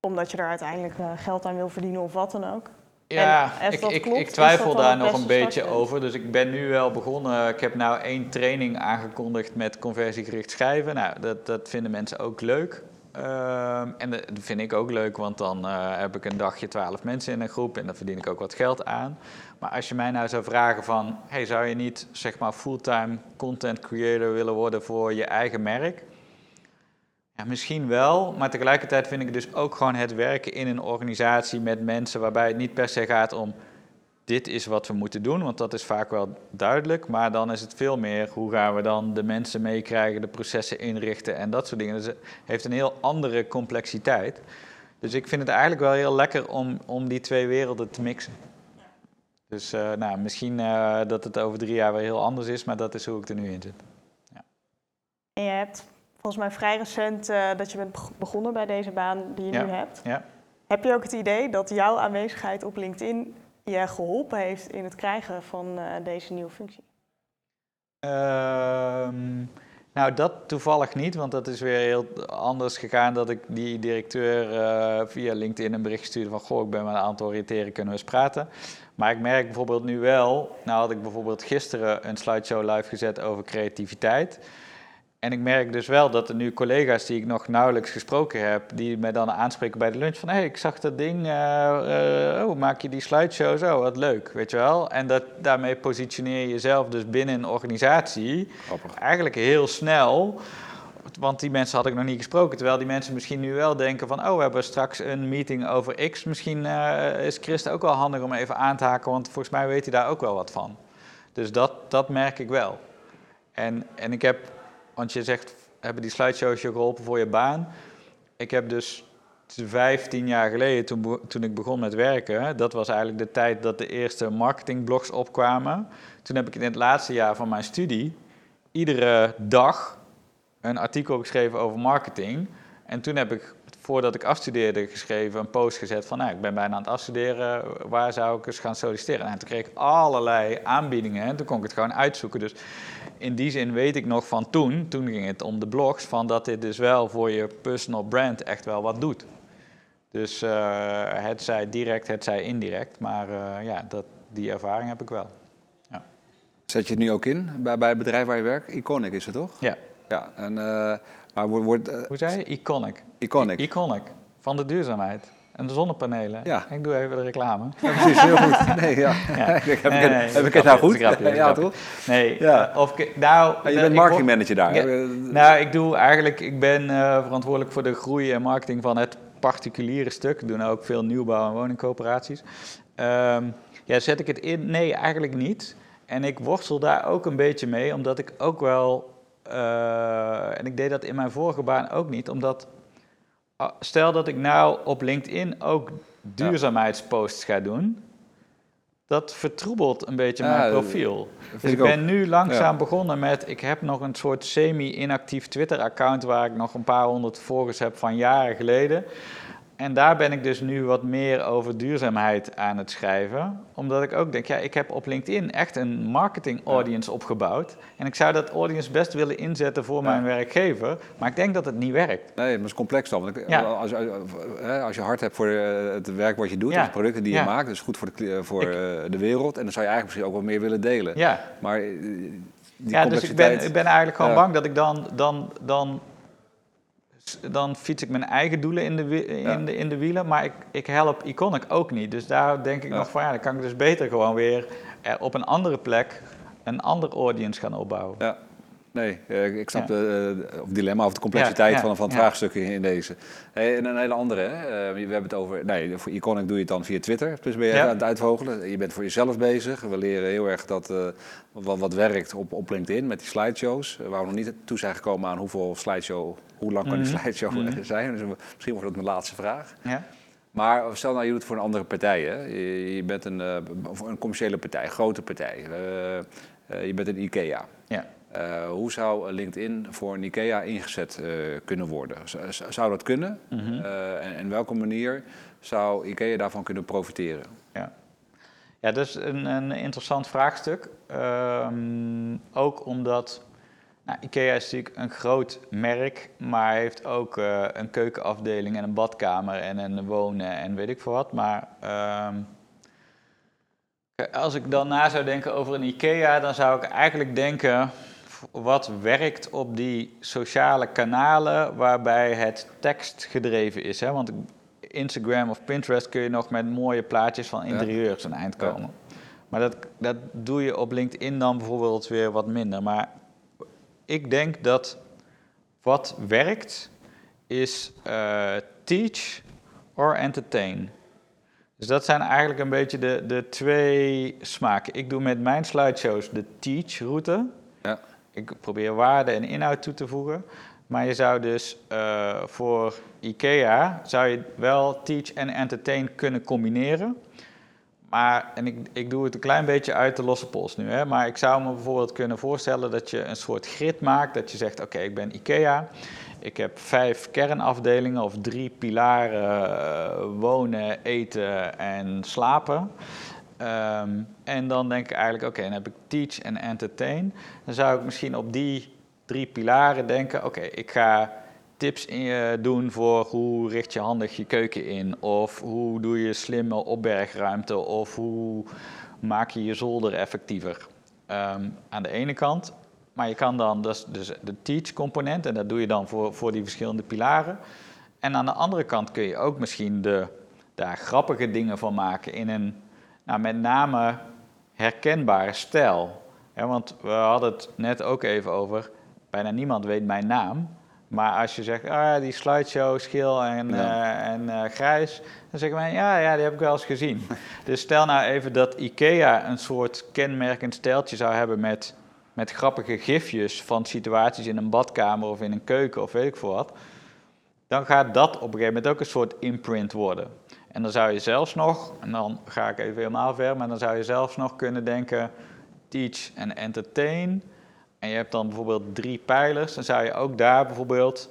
omdat je er uiteindelijk eh, geld aan wil verdienen of wat dan ook. Ja, ik, ik, klopt, ik, twijfel daar nog een beetje over. Dus ik ben nu wel begonnen. Ik heb nou één training aangekondigd met conversiegericht schrijven. Nou, dat, dat vinden mensen ook leuk. Uh, en dat vind ik ook leuk, want dan uh, heb ik een dagje twaalf mensen in een groep en dan verdien ik ook wat geld aan. Maar als je mij nou zou vragen van, hey, zou je niet zeg maar fulltime content creator willen worden voor je eigen merk? Ja, misschien wel, maar tegelijkertijd vind ik dus ook gewoon het werken in een organisatie met mensen waarbij het niet per se gaat om dit is wat we moeten doen, want dat is vaak wel duidelijk. Maar dan is het veel meer hoe gaan we dan de mensen meekrijgen, de processen inrichten en dat soort dingen. Dus het heeft een heel andere complexiteit. Dus ik vind het eigenlijk wel heel lekker om, om die twee werelden te mixen. Dus uh, nou, misschien uh, dat het over drie jaar weer heel anders is, maar dat is hoe ik er nu in zit. Ja. En je hebt volgens mij vrij recent uh, dat je bent begonnen bij deze baan die je ja. nu hebt. Ja. Heb je ook het idee dat jouw aanwezigheid op LinkedIn je geholpen heeft in het krijgen van deze nieuwe functie? Ehm, nou, dat toevallig niet, want dat is weer heel anders gegaan dat ik die directeur via LinkedIn een bericht stuurde van goh, ik ben me aan het oriënteren, kunnen we eens praten. Maar ik merk bijvoorbeeld nu wel, nou had ik bijvoorbeeld gisteren een slideshow live gezet over creativiteit. En ik merk dus wel dat er nu collega's die ik nog nauwelijks gesproken heb, die mij dan aanspreken bij de lunch van, hé, hey, ik zag dat ding, uh, uh, oh, maak je die slideshow zo, wat leuk, weet je wel. En dat, daarmee positioneer je jezelf dus binnen een organisatie Grappig. eigenlijk heel snel want die mensen had ik nog niet gesproken. Terwijl die mensen misschien nu wel denken van... oh, we hebben straks een meeting over X. Misschien uh, is Christen ook wel handig om even aan te haken... want volgens mij weet hij daar ook wel wat van. Dus dat, dat merk ik wel. En, en ik heb, want je zegt... hebben die slideshows je geholpen voor je baan? Ik heb dus 15 jaar geleden, toen, toen ik begon met werken... dat was eigenlijk de tijd dat de eerste marketingblogs opkwamen. Toen heb ik in het laatste jaar van mijn studie... iedere dag een artikel geschreven over marketing. En toen heb ik, voordat ik afstudeerde, geschreven een post gezet van... Nou, ik ben bijna aan het afstuderen, waar zou ik eens gaan solliciteren? En toen kreeg ik allerlei aanbiedingen en toen kon ik het gewoon uitzoeken. Dus in die zin weet ik nog van toen, toen ging het om de blogs... van dat dit dus wel voor je personal brand echt wel wat doet. Dus uh, het zij direct, het zij indirect. Maar uh, ja, dat, die ervaring heb ik wel. Ja. Zet je het nu ook in bij, bij het bedrijf waar je werkt? Iconic is het toch? Ja. ja en, uh, maar wordt, Hoe zei je? Iconic. Iconic. I Iconic. Van de duurzaamheid. En de zonnepanelen. Ja. Ik doe even de reclame. Ja, precies, heel goed. Nee, ja. ja. heb, ik, nee, heb ik het nou goed? Grapje, ja, toch? Nee, ja. Uh, of, nou, ja, je bent marketingmanager daar. Nou, ik doe eigenlijk, ik ben uh, verantwoordelijk voor de groei en marketing van het particuliere stuk. Ik doe nou ook veel nieuwbouw en woningcoöperaties. Um, ja, zet ik het in? Nee, eigenlijk niet. En ik worstel daar ook een beetje mee, omdat ik ook wel... Uh, en ik deed dat in mijn vorige baan ook niet, omdat... Stel dat ik nou op LinkedIn ook duurzaamheidsposts ga doen... Dat vertroebelt een beetje mijn profiel. Dus ik, ben nu langzaam ja. begonnen met... Ik heb nog een soort semi-inactief Twitter-account... waar ik nog een paar honderd volgers heb van jaren geleden... En daar ben ik dus nu wat meer over duurzaamheid aan het schrijven. Omdat ik ook denk, ja, ik heb op LinkedIn echt een marketing audience ja. opgebouwd. En ik zou dat audience best willen inzetten voor ja. mijn werkgever. Maar ik denk dat het niet werkt. Nee, maar het is complex dan. Want ja. als, als, je hart hebt voor het werk wat je doet, de producten die je maakt, dat is goed voor, de, voor ik, de wereld. En dan zou je eigenlijk misschien ook wat meer willen delen. Ja. Maar ja, dus ik ben, ik ben eigenlijk gewoon bang dat ik dan, dan, dan dan fiets ik mijn eigen doelen in de, in ja. de, in de wielen, maar ik, ik help Iconic ook niet. Dus daar denk ik Ja. nog van, ja, dan kan ik dus beter gewoon weer eh, op een andere plek een ander audience gaan opbouwen. Ja. Nee, eh, ik snap de, eh, of dilemma of de complexiteit van, van het vraagstuk in deze. Hey, en een hele andere, hè? We hebben het over, nee, voor Iconic doe je het dan via Twitter, dus ben je aan het uitvogelen. Je bent voor jezelf bezig. We leren heel erg dat wat, wat werkt op, op LinkedIn met die slideshows. Waar we nog niet toe zijn gekomen aan hoeveel slideshow, hoe lang kan die Mhm. slideshow Mhm. zijn. Dus misschien wordt dat mijn laatste vraag. Ja? Maar stel nou, je doet het voor een andere partij. Hè? Je, je bent een, eh, een commerciële partij, een grote partij. Eh, eh, je bent een IKEA. Ja. Eh, hoe zou LinkedIn voor een IKEA ingezet eh, kunnen worden? Z- zou dat kunnen? Mhm. Eh, en en welke manier zou IKEA daarvan kunnen profiteren? Ja, ja dat is een, een interessant vraagstuk. Ehm, ook omdat nou, IKEA is natuurlijk een groot merk, maar heeft ook eh, een keukenafdeling en een badkamer en een wonen en weet ik veel wat. Maar ehm, als ik dan na zou denken over een IKEA, dan zou ik eigenlijk denken wat werkt op die sociale kanalen waarbij het tekstgedreven is. Hè? Want Instagram of Pinterest kun je nog met mooie plaatjes van interieurs een eind komen. Maar dat, dat doe je op LinkedIn dan bijvoorbeeld weer wat minder. Maar ik denk dat wat werkt is eh, teach or entertain. Dus dat zijn eigenlijk een beetje de, de twee smaken. Ik doe met mijn slideshows de teach-route. Ja. Ik probeer waarde en inhoud toe te voegen. Maar je zou dus eh, voor IKEA zou je wel teach en entertain kunnen combineren. Maar, en ik, ik doe het een klein beetje uit de losse pols nu, hè, maar ik zou me bijvoorbeeld kunnen voorstellen dat je een soort grid maakt. Dat je zegt, oké, ik ben IKEA. Ik heb vijf kernafdelingen of drie pilaren, eh, wonen, eten en slapen. Ehm, en dan denk ik eigenlijk, oké, dan heb ik teach en entertain. Dan zou ik misschien op die drie pilaren denken, oké, ik ga tips in, eh, doen voor hoe richt je handig je keuken in. Of hoe doe je slimme opbergruimte. Of hoe maak je je zolder effectiever. Ehm, aan de ene kant. Maar je kan dan, dus, de teach component, en dat doe je dan voor, voor die verschillende pilaren. En aan de andere kant kun je ook misschien de, daar grappige dingen van maken in een, nou, met name herkenbare stijl. Want we hadden het net ook even over, bijna niemand weet mijn naam. Maar als je zegt, ah, die slideshow, schil en, Ja. eh, en eh, grijs, dan zeggen wij, ja, ja, die heb ik wel eens gezien. dus stel nou even dat IKEA een soort kenmerkend stijltje zou hebben met, met grappige gifjes van situaties in een badkamer of in een keuken of weet ik veel wat. Dan gaat dat op een gegeven moment ook een soort imprint worden. En dan zou je zelfs nog, en dan ga ik even helemaal ver, maar dan zou je zelfs nog kunnen denken, teach en entertain. En je hebt dan bijvoorbeeld drie pijlers, dan zou je ook daar bijvoorbeeld,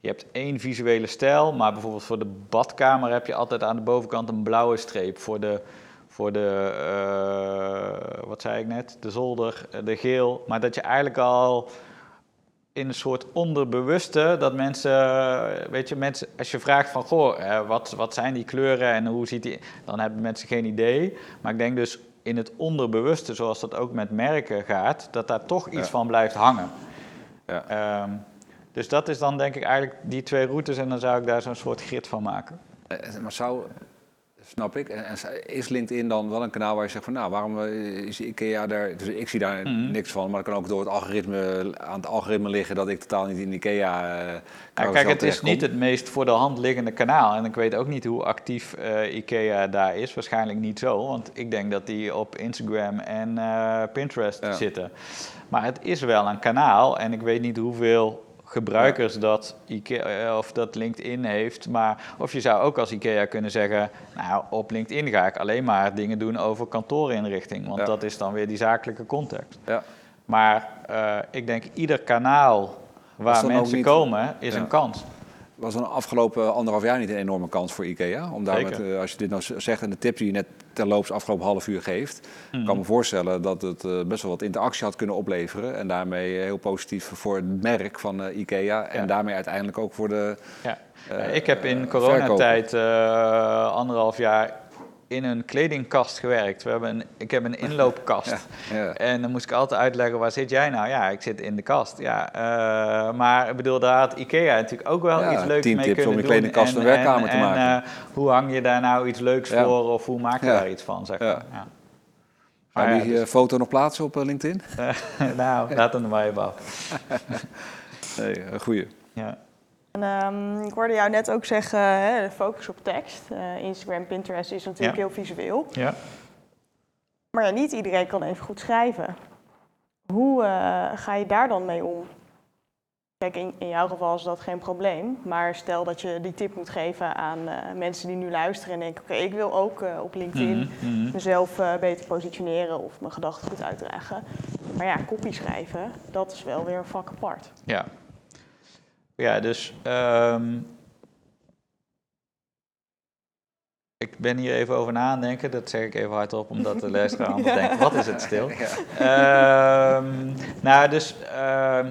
je hebt één visuele stijl, maar bijvoorbeeld voor de badkamer heb je altijd aan de bovenkant een blauwe streep. Voor de, voor de eh, wat zei ik net, de zolder, eh, de geel. Maar dat je eigenlijk al in een soort onderbewuste dat mensen, weet je, mensen, als je vraagt van, goh, eh, wat, wat zijn die kleuren en hoe ziet die, dan hebben mensen geen idee. Maar ik denk dus in het onderbewuste, zoals dat ook met merken gaat, dat daar toch iets Ja. van blijft hangen. Ja. Ehm, dus dat is dan denk ik eigenlijk die twee routes en dan zou ik daar zo'n soort grid van maken. Eh, Maar zou, snap ik, en, en is LinkedIn dan wel een kanaal waar je zegt van nou, waarom eh, is IKEA daar, dus ik zie daar Mhm. niks van, maar dat kan ook door het algoritme, aan het algoritme liggen dat ik totaal niet in IKEA eh Ja, kijk, het is niet het meest voor de hand liggende kanaal. En ik weet ook niet hoe actief eh, IKEA daar is. Waarschijnlijk niet zo, want ik denk dat die op Instagram en Pinterest Ja. zitten. Maar het is wel een kanaal en ik weet niet hoeveel gebruikers dat, IKEA, of dat LinkedIn heeft. Maar of je zou ook als IKEA kunnen zeggen, nou op LinkedIn ga ik alleen maar dingen doen over kantoorinrichting. Want Ja. dat is dan weer die zakelijke context. Ja. Maar eh, ik denk ieder kanaal waar mensen niet- komen is Ja. een kans. Was een afgelopen anderhalf jaar niet een enorme kans voor IKEA? Om daar met, eh, als je dit nou zegt en de tip die je net terloops afgelopen half uur geeft, ik kan me voorstellen dat het eh, best wel wat interactie had kunnen opleveren. En daarmee heel positief voor het merk van eh, IKEA. En Ja. daarmee uiteindelijk ook voor de. Ja. eh, ik heb in eh, coronatijd eh anderhalf jaar in een kledingkast gewerkt. We hebben een, ik heb een inloopkast. Ja. En dan moest ik altijd uitleggen, waar zit jij nou? Ja, ik zit in de kast. Ja, eh, maar ik bedoel, daar had IKEA natuurlijk ook wel Ja, iets leuks mee tips kunnen om je doen. kledingkast En- een werkkamer en- te en, maken. eh, hoe hang je daar nou iets leuks voor? Of hoe maak je daar iets van, zeg maar. Ja. Ja. Ga je die dus- eh, foto nog plaatsen op LinkedIn? nou, laat hem er maar even af. Nee, een goeie. Ja. Ehm, ik hoorde jou net ook zeggen, hè, focus op tekst. Eh, Instagram, Pinterest is natuurlijk Ja. heel visueel. ja. Maar ja, niet iedereen kan even goed schrijven. Hoe eh, ga je daar dan mee om? Kijk, in, in jouw geval is dat geen probleem. Maar stel dat je die tip moet geven aan eh, mensen die nu luisteren en denken... oké, ik wil ook op LinkedIn Mhm, mhm. mezelf beter positioneren of mijn gedachten goed uitdragen. Maar ja, kopie schrijven, dat is wel weer een vak apart. Ja. Ja, dus ehm, ik ben hier even over na aan denken. Dat zeg ik even hardop, omdat de luisteraar anders denkt, wat is het stil? Ehm, nou, dus, ehm,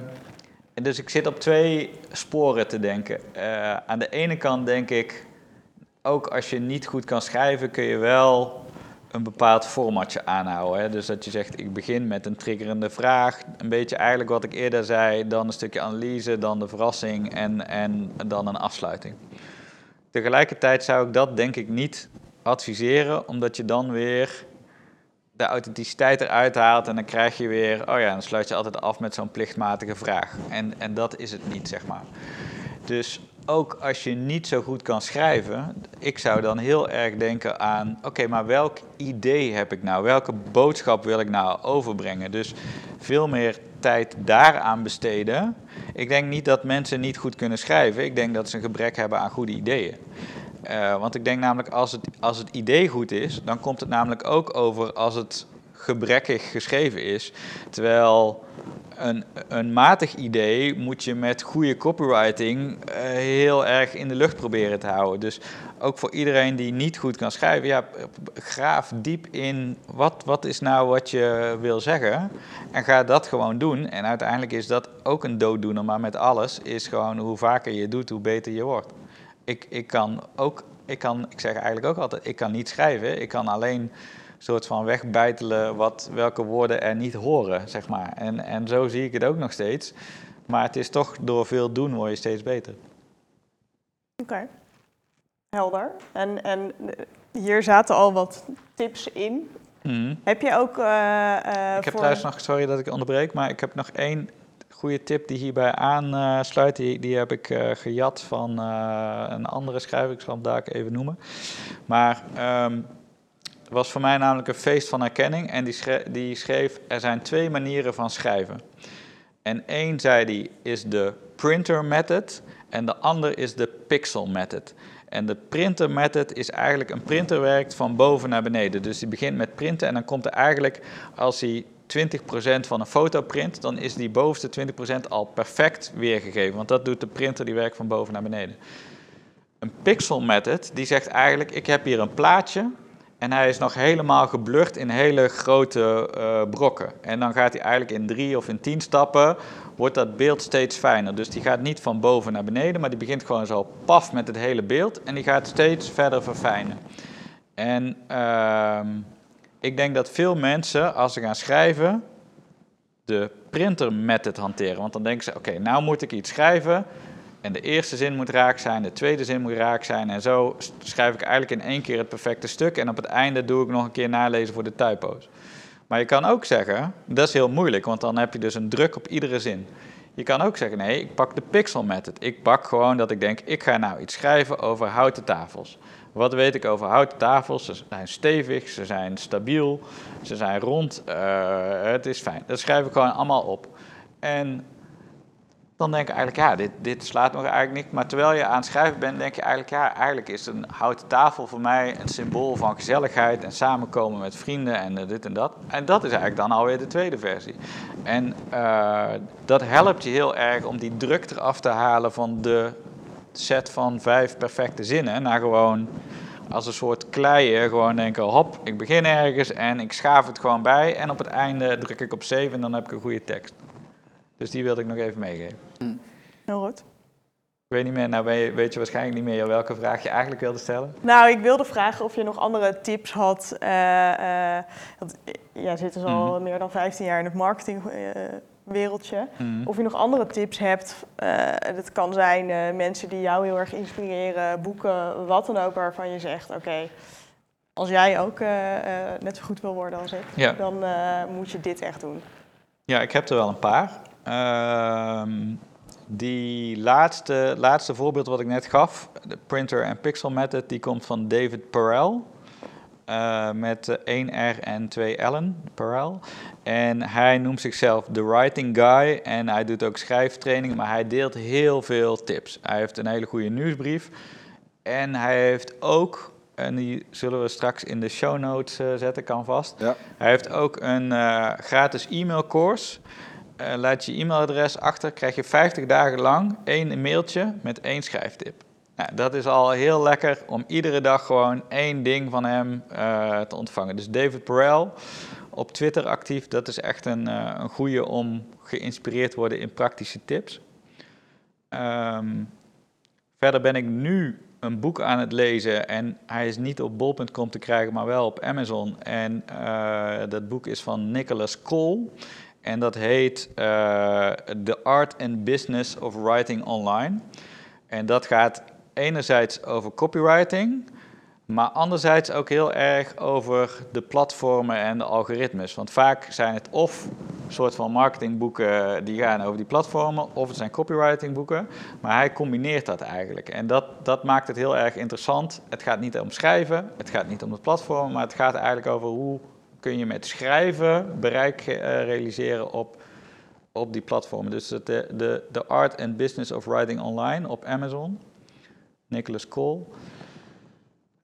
dus ik zit op twee sporen te denken. Eh, aan de ene kant denk ik, ook als je niet goed kan schrijven, kun je wel een bepaald formatje aanhouden. Hè? Dus dat je zegt, ik begin met een triggerende vraag. Een beetje eigenlijk wat ik eerder zei, dan een stukje analyse, dan de verrassing en, en dan een afsluiting. Tegelijkertijd zou ik dat denk ik niet adviseren, omdat je dan weer de authenticiteit eruit haalt en dan krijg je weer, oh ja, dan sluit je altijd af met zo'n plichtmatige vraag. En, en dat is het niet, zeg maar. Dus ook als je niet zo goed kan schrijven, ik zou dan heel erg denken aan, oké, maar welk idee heb ik nou? Welke boodschap wil ik nou overbrengen? Dus veel meer tijd daaraan besteden. Ik denk niet dat mensen niet goed kunnen schrijven. Ik denk dat ze een gebrek hebben aan goede ideeën. Eh, want ik denk namelijk, als het, als het idee goed is, dan komt het namelijk ook over als het gebrekkig geschreven is. Terwijl een, een matig idee moet je met goede copywriting eh, heel erg in de lucht proberen te houden. Dus ook voor iedereen die niet goed kan schrijven, ja, graaf diep in wat, wat is nou wat je wil zeggen. En ga dat gewoon doen. En uiteindelijk is dat ook een dooddoener, maar met alles is gewoon hoe vaker je doet, hoe beter je wordt. Ik, ik kan ook, ik kan, ik zeg eigenlijk ook altijd, ik kan niet schrijven. Ik kan alleen soort van wegbijtelen wat, welke woorden er niet horen, zeg maar. En, en zo zie ik het ook nog steeds. Maar het is toch door veel doen word je steeds beter. Oké, helder. En, en eh, hier zaten al wat tips in. Mhm. Heb je ook... eh, eh, Ik heb voor- trouwens nog, sorry dat ik onderbreek, maar ik heb nog één goede tip die hierbij aansluit. Die, die heb ik eh, gejat van een andere schrijver, ik zal hem daar even noemen. Maar ehm, was voor mij namelijk een feest van herkenning en die schreef, die schreef, er zijn twee manieren van schrijven. En één, zei die, is de printer method en de ander is de pixel method. En de printer method is eigenlijk, een printer werkt van boven naar beneden. Dus die begint met printen en dan komt er eigenlijk, als hij 20% van een foto print, dan is die bovenste 20% al perfect weergegeven. Want dat doet de printer, die werkt van boven naar beneden. Een pixel method, die zegt eigenlijk, ik heb hier een plaatje En hij is nog helemaal geblurred in hele grote uh, brokken. En dan gaat hij eigenlijk in drie of in tien stappen, wordt dat beeld steeds fijner. Dus die gaat niet van boven naar beneden, maar die begint gewoon zo paf met het hele beeld. En die gaat steeds verder verfijnen. En uh, ik denk dat veel mensen, als ze gaan schrijven, de printer met het hanteren. Want dan denken ze, oké, nou moet ik iets schrijven. En de eerste zin moet raak zijn, de tweede zin moet raak zijn. En zo schrijf ik eigenlijk in één keer het perfecte stuk. En op het einde doe ik nog een keer nalezen voor de typo's. Maar je kan ook zeggen, dat is heel moeilijk, want dan heb je dus een druk op iedere zin. Je kan ook zeggen, nee, ik pak de pixel method. Ik pak gewoon dat ik denk, ik ga nou iets schrijven over houten tafels. Wat weet ik over houten tafels? Ze zijn stevig, ze zijn stabiel, ze zijn rond, uh, het is fijn. Dat schrijf ik gewoon allemaal op. En dan denk ik eigenlijk, ja, dit, dit slaat nog eigenlijk niet. Maar terwijl je aan het schrijven bent, denk je eigenlijk, ja, eigenlijk is een houten tafel voor mij een symbool van gezelligheid en samenkomen met vrienden en uh, dit en dat. En dat is eigenlijk dan alweer de tweede versie. En uh, dat helpt je heel erg om die druk eraf te halen van de set van vijf perfecte zinnen naar gewoon als een soort kleien gewoon denken, hop, ik begin ergens en ik schaaf het gewoon bij en op het einde druk ik op save en dan heb ik een goede tekst. Dus die wilde ik nog even meegeven. Heel goed. Ik weet niet meer, nou weet je waarschijnlijk niet meer welke vraag je eigenlijk wilde stellen. Nou, ik wilde vragen of je nog andere tips had. Uh, uh, want jij zit dus al mm. meer dan 15 jaar in het marketingwereldje. Uh, mm. Of je nog andere tips hebt. dat kan zijn mensen die jou heel erg inspireren, boeken, wat dan ook, waarvan je zegt: oké, als jij ook net zo goed wil worden als ik, ja. dan moet je dit echt doen. Ja, ik heb er wel een paar. Ehm, die laatste, laatste voorbeeld wat ik net gaf, de printer en pixel method, die komt van David Perel. Uh, met 1 R en 2 L'en, Perel. En hij noemt zichzelf The Writing Guy en hij doet ook schrijftrainingen, maar hij deelt heel veel tips. Hij heeft een hele goede nieuwsbrief en hij heeft ook, en die zullen we straks in de show notes uh, zetten, kan vast. Ja. Hij heeft ook een uh, gratis e-mailcourse uh, laat je e-mailadres achter, krijg je 50 dagen lang één mailtje met één schrijftip. Nou, dat is al heel lekker om iedere dag gewoon één ding van hem uh, te ontvangen. Dus David Perel op Twitter actief, dat is echt een, uh, een goede om geïnspireerd te worden in praktische tips. Um, verder ben ik nu een boek aan het lezen en hij is niet op bol.com te krijgen, maar wel op Amazon. En dat boek is van Nicholas Cole. En dat heet uh, The Art and Business of Writing Online. En dat gaat enerzijds over copywriting, maar anderzijds ook heel erg over de platformen en de algoritmes. Want vaak zijn het of soort van marketingboeken die gaan over die platformen, of het zijn copywritingboeken. Maar hij combineert dat eigenlijk. En dat, dat maakt het heel erg interessant. Het gaat niet om schrijven, het gaat niet om het platform, maar het gaat eigenlijk over hoe kun je met schrijven bereik uh, realiseren op, op die platformen. Dus de, de, de Art and Business of Writing Online op Amazon, Nicholas Cole.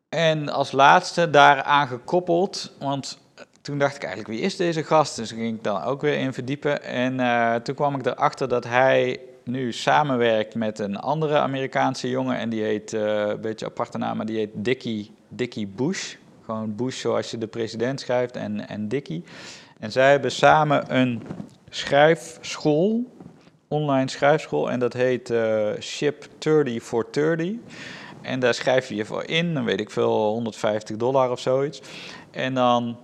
En als laatste daaraan gekoppeld, want toen dacht ik eigenlijk, wie is deze gast? Dus ging ik dan ook weer in verdiepen. En uh, toen kwam ik erachter dat hij nu samenwerkt met een andere Amerikaanse jongen. En die heet, een beetje aparte naam, maar die heet Dickie, Dickie Bush. Gewoon Bush zoals je de president schrijft en, en Dickie. En zij hebben samen een schrijfschool, online schrijfschool, en dat heet uh, Ship 30 for 30. En daar schrijf je je voor in, dan weet ik veel, 150 dollar of zoiets. En dan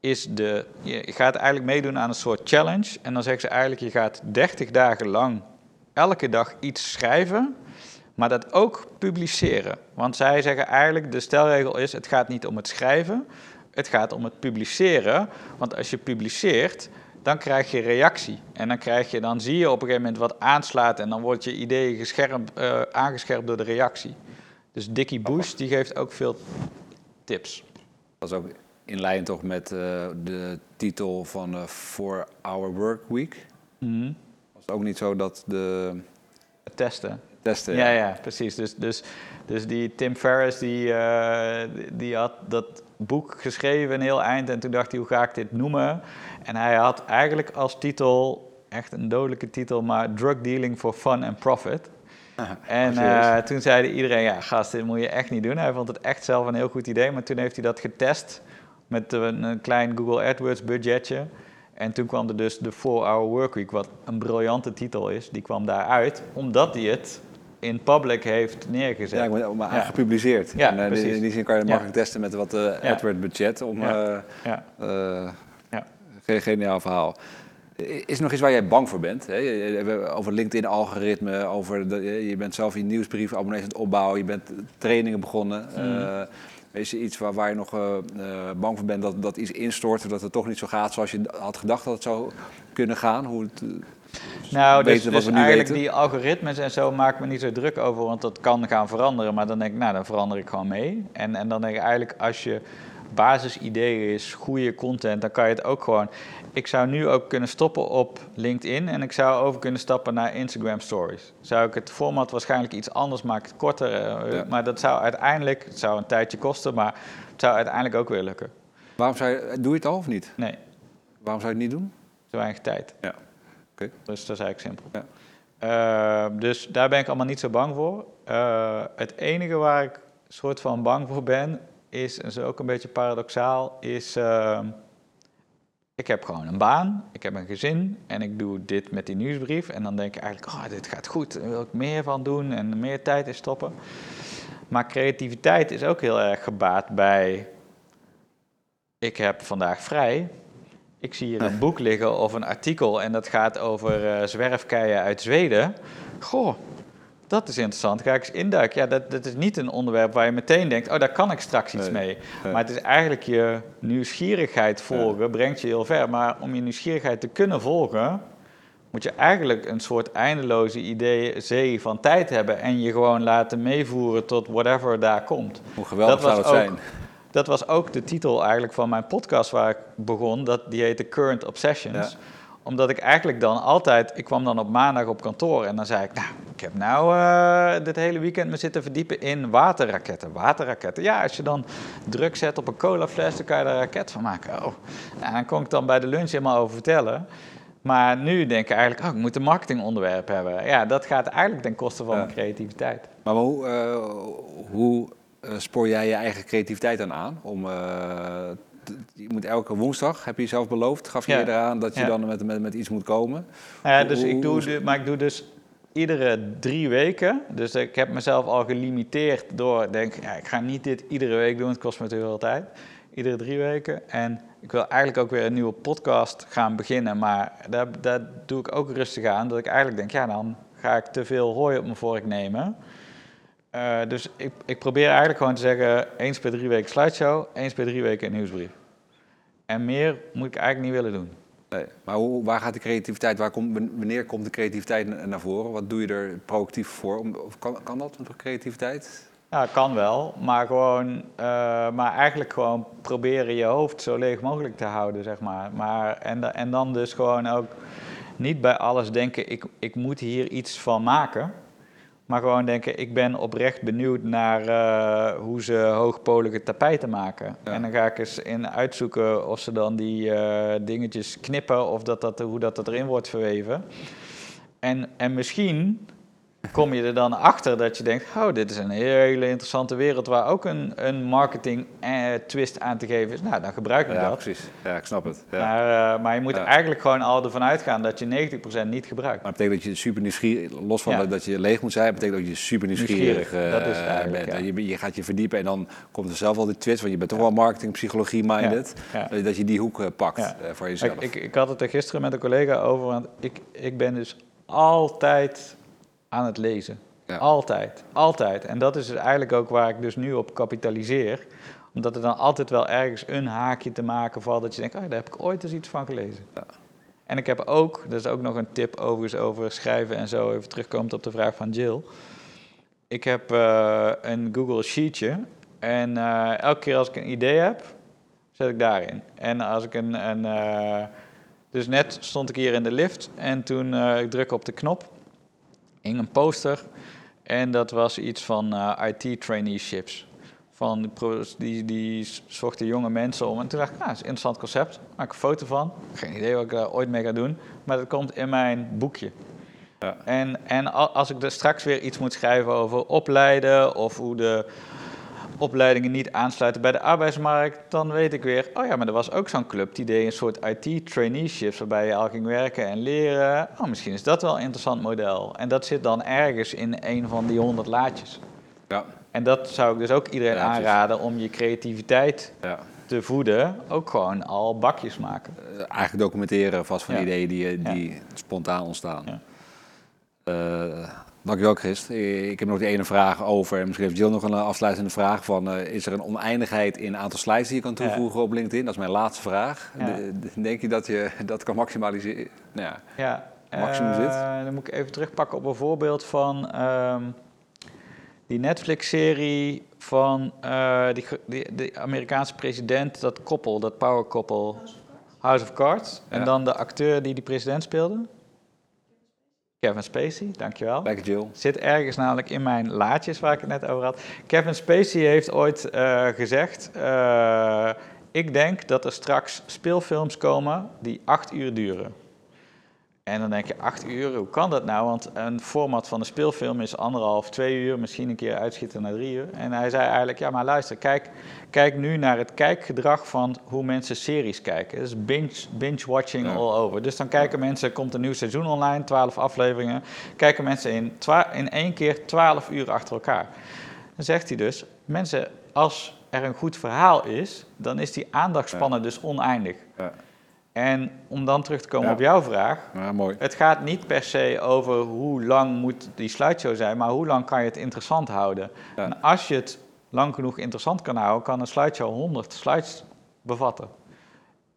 is de, je gaat eigenlijk meedoen aan een soort challenge. En dan zeggen ze eigenlijk, je gaat 30 dagen lang elke dag iets schrijven maar dat ook publiceren. Want zij zeggen eigenlijk, de stelregel is, het gaat niet om het schrijven, het gaat om het publiceren. Want als je publiceert, dan krijg je reactie. En dan, krijg je, dan zie je op een gegeven moment wat aanslaat en dan wordt je idee gescherpt, uh, aangescherpt door de reactie. Dus Dickie Bush, die geeft ook veel tips. Dat is ook in lijn toch met uh, de titel van uh, For Our Work Week. Mm -hmm. Was het ook niet zo dat de... Het testen. Ja, ja, precies. Dus, dus, dus die Tim Ferriss, die, uh, die had dat boek geschreven een heel eind en toen dacht hij, hoe ga ik dit noemen? En hij had eigenlijk als titel, echt een dodelijke titel, maar Drug Dealing for Fun and Profit. En serieus? eh, toen zei iedereen, ja gast, dit moet je echt niet doen. Hij vond het echt zelf een heel goed idee, maar toen heeft hij dat getest met een, een klein Google AdWords budgetje. En toen kwam er dus de 4-Hour Workweek, wat een briljante titel is. Die kwam daaruit, omdat hij het in public heeft neergezet. Ja, maar Ja. gepubliceerd. Ja, en, eh, precies. in die zin kan je Ja. makkelijk testen met wat. AdWord budget. Om, Ja. ge- Geniaal verhaal. Is er nog iets waar jij bang voor bent? Hè? Over LinkedIn-algoritme, over de, je bent zelf je nieuwsbrief, abonnees aan het opbouwen, je bent trainingen begonnen. Mm. Eh, is er iets waar, waar je nog bang voor bent dat, dat iets instort, dat het toch niet zo gaat zoals je had gedacht dat het zou kunnen gaan? Hoe het, Nou, dus, dus we eigenlijk weten? die algoritmes en zo maak ik me niet zo druk over, want dat kan gaan veranderen. Maar dan denk ik, nou, dan verander ik gewoon mee. En, en dan denk ik eigenlijk, als je basisidee is, goede content, dan kan je het ook gewoon... Ik zou nu ook kunnen stoppen op LinkedIn en ik zou over kunnen stappen naar Instagram Stories. Zou ik het format waarschijnlijk iets anders maken, korter, eh, Ja. maar dat zou uiteindelijk, het zou een tijdje kosten, maar het zou uiteindelijk ook weer lukken. waarom zou je, doe je het al of niet? Nee, Waarom zou je het niet doen? zo weinig tijd. Ja, Dus dat is eigenlijk simpel. Ja. Eh, dus daar ben ik allemaal niet zo bang voor. Eh, het enige waar ik soort van bang voor ben, is, en is ook een beetje paradoxaal, is... eh, ik heb gewoon een baan, ik heb een gezin en ik doe dit met die nieuwsbrief. En dan denk ik eigenlijk, oh, dit gaat goed, daar wil ik meer van doen en meer tijd in stoppen. Maar creativiteit is ook heel erg gebaat bij, ik heb vandaag vrij. Ik zie hier een boek liggen of een artikel en dat gaat over eh, zwerfkeien uit Zweden. Goh, dat is interessant. Ga ik eens induiken. Ja, dat, dat is niet een onderwerp waar je meteen denkt, oh, daar kan ik straks iets Nee, mee. nee. Maar het is eigenlijk je nieuwsgierigheid volgen, brengt je heel ver. Maar om je nieuwsgierigheid te kunnen volgen, moet je eigenlijk een soort eindeloze idee, zee van tijd hebben en je gewoon laten meevoeren tot whatever daar komt. Hoe geweldig zou het ook, zijn? Dat was ook de titel eigenlijk van mijn podcast waar ik begon. Dat, die heette Current Obsessions. Ja. Omdat ik eigenlijk dan altijd... Ik kwam dan op maandag op kantoor en dan zei ik... Nou, ik heb nou eh, dit hele weekend me zitten verdiepen in waterraketten. Waterraketten. Ja, als je dan druk zet op een colafles, dan kan je daar een raket van maken. Oh. Nou, dan kon ik dan bij de lunch helemaal over vertellen. Maar nu denk ik eigenlijk, oh, ik moet een marketingonderwerp hebben. Ja, dat gaat eigenlijk ten koste van Ja. mijn creativiteit. Maar hoe, eh, hoe spoor jij je eigen creativiteit dan aan? Om, eh, je moet elke woensdag, heb je jezelf beloofd, gaf je Ja. eerder aan dat je Ja. dan met, met, met iets moet komen. Nou ja, dus Hoe- ik doe, hoe- maar ik doe dus iedere drie weken. Dus ik heb mezelf al gelimiteerd door, denk, ja, ik ga niet dit iedere week doen, het kost me te veel tijd. Iedere drie weken. En ik wil eigenlijk ook weer een nieuwe podcast gaan beginnen, maar daar, daar doe ik ook rustig aan. Dat ik eigenlijk denk, ja, dan ga ik te veel hooi op mijn vork nemen. Eh, dus ik, ik probeer eigenlijk gewoon te zeggen, eens per drie weken slideshow, eens per drie weken een nieuwsbrief. En meer moet ik eigenlijk niet willen doen. Nee. Maar hoe, waar gaat de creativiteit, waar komt, wanneer komt de creativiteit na- naar voren? Wat doe je er proactief voor? Om, of kan, kan dat met creativiteit? Ja, kan wel, maar gewoon, eh, maar eigenlijk gewoon proberen je hoofd zo leeg mogelijk te houden, zeg maar. maar en, en dan dus gewoon ook niet bij alles denken, ik, ik moet hier iets van maken. Maar gewoon denken, ik ben oprecht benieuwd naar eh, hoe ze hoogpolige tapijten maken. Ja. En dan ga ik eens in uitzoeken of ze dan die eh, dingetjes knippen of dat dat, hoe dat, dat erin wordt verweven. En, en misschien kom je er dan achter dat je denkt, oh, dit is een hele interessante wereld waar ook een, een marketing eh, twist aan te geven is. Nou, dan gebruik ik Ja, dat. precies. Ja, ik snap het. Ja. Maar, eh, maar je moet Ja. eigenlijk gewoon al ervan uitgaan dat je 90% niet gebruikt. Maar het betekent dat je super nieuwsgierig, los van Ja. dat, dat je leeg moet zijn, betekent dat je super nieuwsgierig, Nieuwsgierig, dat is eigenlijk, bent. ja. Je, je gaat je verdiepen en dan komt er zelf wel die twist, want je bent toch wel marketing, psychologie minded, Ja. dat- dat je die hoek pakt Ja. voor jezelf. Ik, ik, ik had het er gisteren met een collega over, want ik, ik ben dus altijd aan het lezen. Ja. Altijd, altijd. En dat is dus eigenlijk ook waar ik dus nu op kapitaliseer. Omdat er dan altijd wel ergens een haakje te maken valt dat je denkt, oh, daar heb ik ooit eens iets van gelezen. Ja. En ik heb ook, dat is ook nog een tip overigens over schrijven en zo, even terugkomend op de vraag van Jill. Ik heb eh, een Google Sheetje en eh, elke keer als ik een idee heb, zet ik daarin. En als ik een, een eh, dus net stond ik hier in de lift en toen ik druk op de knop, hing een poster en dat was iets van eh, IT-traineeships. Van die, die, zochten jonge mensen om. En toen dacht ik, nou, dat is een interessant concept. Maak een foto van. Geen idee wat ik daar ooit mee ga doen. Maar dat komt in mijn boekje. Ja. En, en als ik er straks weer iets moet schrijven over opleiden of hoe de opleidingen niet aansluiten bij de arbeidsmarkt, dan weet ik weer, oh ja, maar er was ook zo'n club die deed een soort IT-traineeships waarbij je al ging werken en leren. Oh, misschien is dat wel een interessant model. En dat zit dan ergens in een van die honderd laadjes. Ja, En dat zou ik dus ook iedereen Ja, aanraden om je creativiteit ja. te voeden, ook gewoon al bakjes maken. Eh, eigenlijk documenteren vast van Ja. ideeën die, die spontaan ontstaan. Ja. Dankjewel Christ. Eh, Ik heb nog die ene vraag over. En misschien heeft Jill nog een eh, afsluitende vraag van... eh, is er een oneindigheid in aantal slides die je kan toevoegen op LinkedIn? Dat is mijn laatste vraag. Ja. De- de- denk je dat je dat kan maximaliseren? Nou ja, Ja, Maximum zit. Dan moet ik even terugpakken op een voorbeeld van ehm, die Netflix-serie van eh, die, die, die Amerikaanse president, dat koppel, dat power koppel, House of Cards. En Ja. dan de acteur die die president speelde. Kevin Spacey, dankjewel. Jill. Zit ergens namelijk in mijn laadjes waar ik het net over had. Kevin Spacey heeft ooit eh, gezegd: eh, Ik denk dat er straks speelfilms komen die acht uur duren. En dan denk je, acht uur, hoe kan dat nou? Want een format van een speelfilm is anderhalf, twee uur, misschien een keer uitschieten naar drie uur. En hij zei eigenlijk, ja maar luister, kijk, kijk nu naar het kijkgedrag van hoe mensen series kijken. Dus binge, binge-watching Ja. all over. Dus dan kijken mensen, komt een nieuw seizoen online, twaalf afleveringen. Kijken mensen in, in één keer twaalf uur achter elkaar. Dan zegt hij dus, mensen, als er een goed verhaal is, dan is die aandachtspannen dus oneindig. En om dan terug te komen Ja. op jouw vraag, Ja, mooi. het gaat niet per se over hoe lang moet die slideshow zijn, maar hoe lang kan je het interessant houden. Ja. En als je het lang genoeg interessant kan houden, kan een slideshow 100 slides bevatten.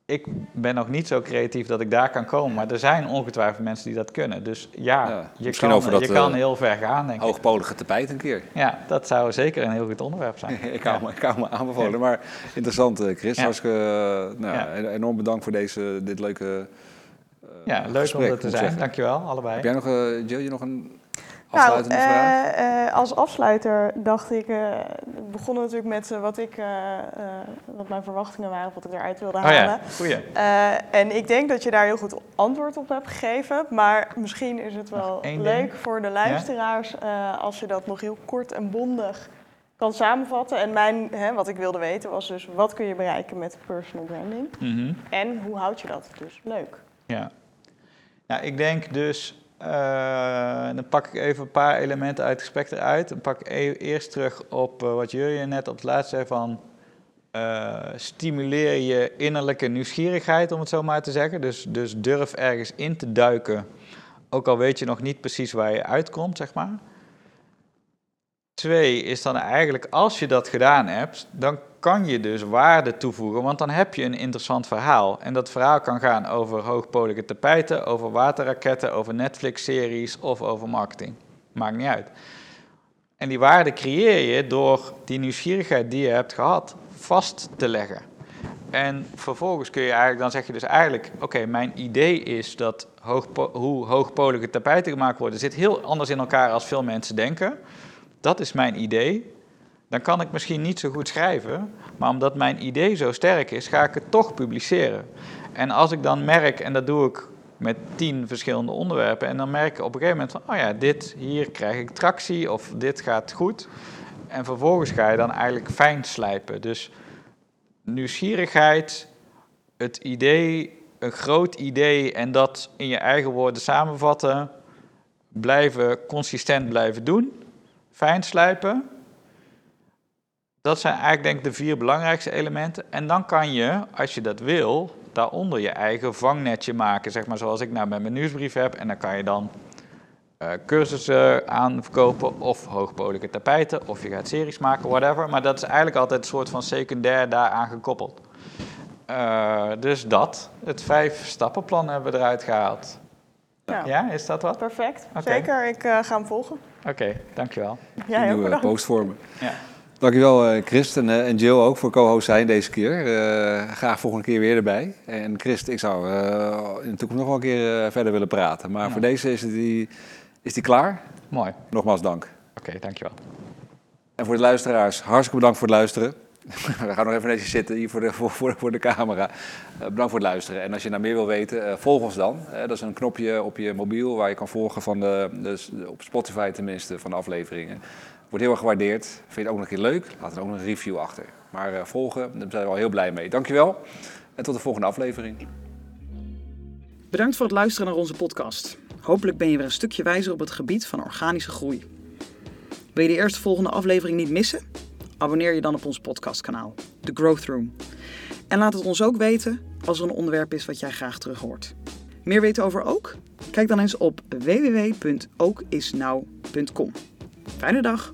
Ik ben nog niet zo creatief dat ik daar kan komen, maar er zijn ongetwijfeld mensen die dat kunnen. Dus ja, Ja, je, kan, over dat, je kan eh, heel ver gaan, denk. Hoogpolige tapijt een keer. Ja, dat zou zeker een heel goed onderwerp zijn. ik, hou me, ik hou me aanbevolen. Maar interessant, eh, Chris. Hartstikke eh, nou, Ja. enorm bedankt voor deze, dit leuke Ja, leuk gesprek, om er te zijn. zeggen. Dankjewel, allebei. Heb jij nog, eh Jill, je nog een Nou, vraag? eh, eh, als afsluiter dacht ik, eh we begonnen natuurlijk met eh, wat, ik, eh, eh, wat mijn verwachtingen waren, wat ik eruit wilde Oh halen. ja. Eh, en ik denk dat je daar heel goed antwoord op hebt gegeven. Maar misschien is het wel leuk ding. voor de luisteraars eh, als je dat nog heel kort en bondig kan samenvatten. En mijn, hè, wat ik wilde weten was dus, wat kun je bereiken met personal branding? Mhm. En hoe houd je dat dus leuk? Ja. Nou, ik denk dus, eh, dan pak ik even een paar elementen uit het gesprek eruit. Dan pak ik e- eerst terug op eh, wat Jurjen net op het laatst zei van... eh, stimuleer je innerlijke nieuwsgierigheid, om het zo maar te zeggen. Dus, dus durf ergens in te duiken, ook al weet je nog niet precies waar je uitkomt, zeg maar. Twee is dan eigenlijk, als je dat gedaan hebt, dan kan je dus waarde toevoegen, want dan heb je een interessant verhaal. En dat verhaal kan gaan over hoogpolige tapijten, over waterraketten, over Netflix-series of over marketing. Maakt niet uit. En die waarde creëer je door die nieuwsgierigheid die je hebt gehad vast te leggen. En vervolgens kun je eigenlijk, dan zeg je dus eigenlijk, oké, mijn idee is dat hoe hoogpolige tapijten gemaakt worden, zit heel anders in elkaar als veel mensen denken. Dat is mijn idee. Dan kan ik misschien niet zo goed schrijven, maar omdat mijn idee zo sterk is, ga ik het toch publiceren. En als ik dan merk, en dat doe ik met tien verschillende onderwerpen, en dan merk ik op een gegeven moment van, oh ja, dit, hier krijg ik tractie, of dit gaat goed. En vervolgens ga je dan eigenlijk fijn slijpen. Dus nieuwsgierigheid, het idee, een groot idee en dat in je eigen woorden samenvatten, blijven consistent blijven doen, fijn slijpen. Dat zijn eigenlijk denk ik de vier belangrijkste elementen. En dan kan je, als je dat wil, daaronder je eigen vangnetje maken. Zeg maar zoals ik nou met mijn nieuwsbrief heb. En dan kan je dan eh, cursussen aanverkopen of hoogpolige tapijten. Of je gaat series maken, whatever. Maar dat is eigenlijk altijd een soort van secundair daaraan gekoppeld. Eh, dus dat. Het vijf stappenplan hebben we eruit gehaald. Ja, Ja, is dat wat? perfect. Zeker, ik eh, ga hem volgen. Oké, dankjewel. Jij ook nieuwe bedankt. postvormen. Ja. Dankjewel eh Christ en, eh, en Jill ook voor co-host zijn deze keer. Eh, graag volgende keer weer erbij. En Christ, ik zou eh, in de toekomst nog wel een keer eh, verder willen praten. Maar Ja. voor deze is die, is die klaar. Mooi. Nogmaals dank. Oké, dankjewel. En voor de luisteraars, hartstikke bedankt voor het luisteren. We gaan nog even netjes zitten hier voor de, voor, voor, de camera. Uh, bedankt voor het luisteren. En als je nou meer wil weten, uh, volg ons dan. Uh, dat is een knopje op je mobiel waar je kan volgen van de, dus op Spotify tenminste van de afleveringen. Wordt heel erg gewaardeerd. Vind je het ook nog een keer leuk? Laat er ook een review achter. Maar volgen, daar zijn we al heel blij mee. Dankjewel en tot de volgende aflevering. Bedankt voor het luisteren naar onze podcast. Hopelijk ben je weer een stukje wijzer op het gebied van organische groei. Wil je de eerste volgende aflevering niet missen? Abonneer je dan op ons podcastkanaal, The Growth Room. En laat het ons ook weten als er een onderwerp is wat jij graag terug hoort. Meer weten over Ook? Kijk dan eens op www.ookisnau.com. Fijne dag!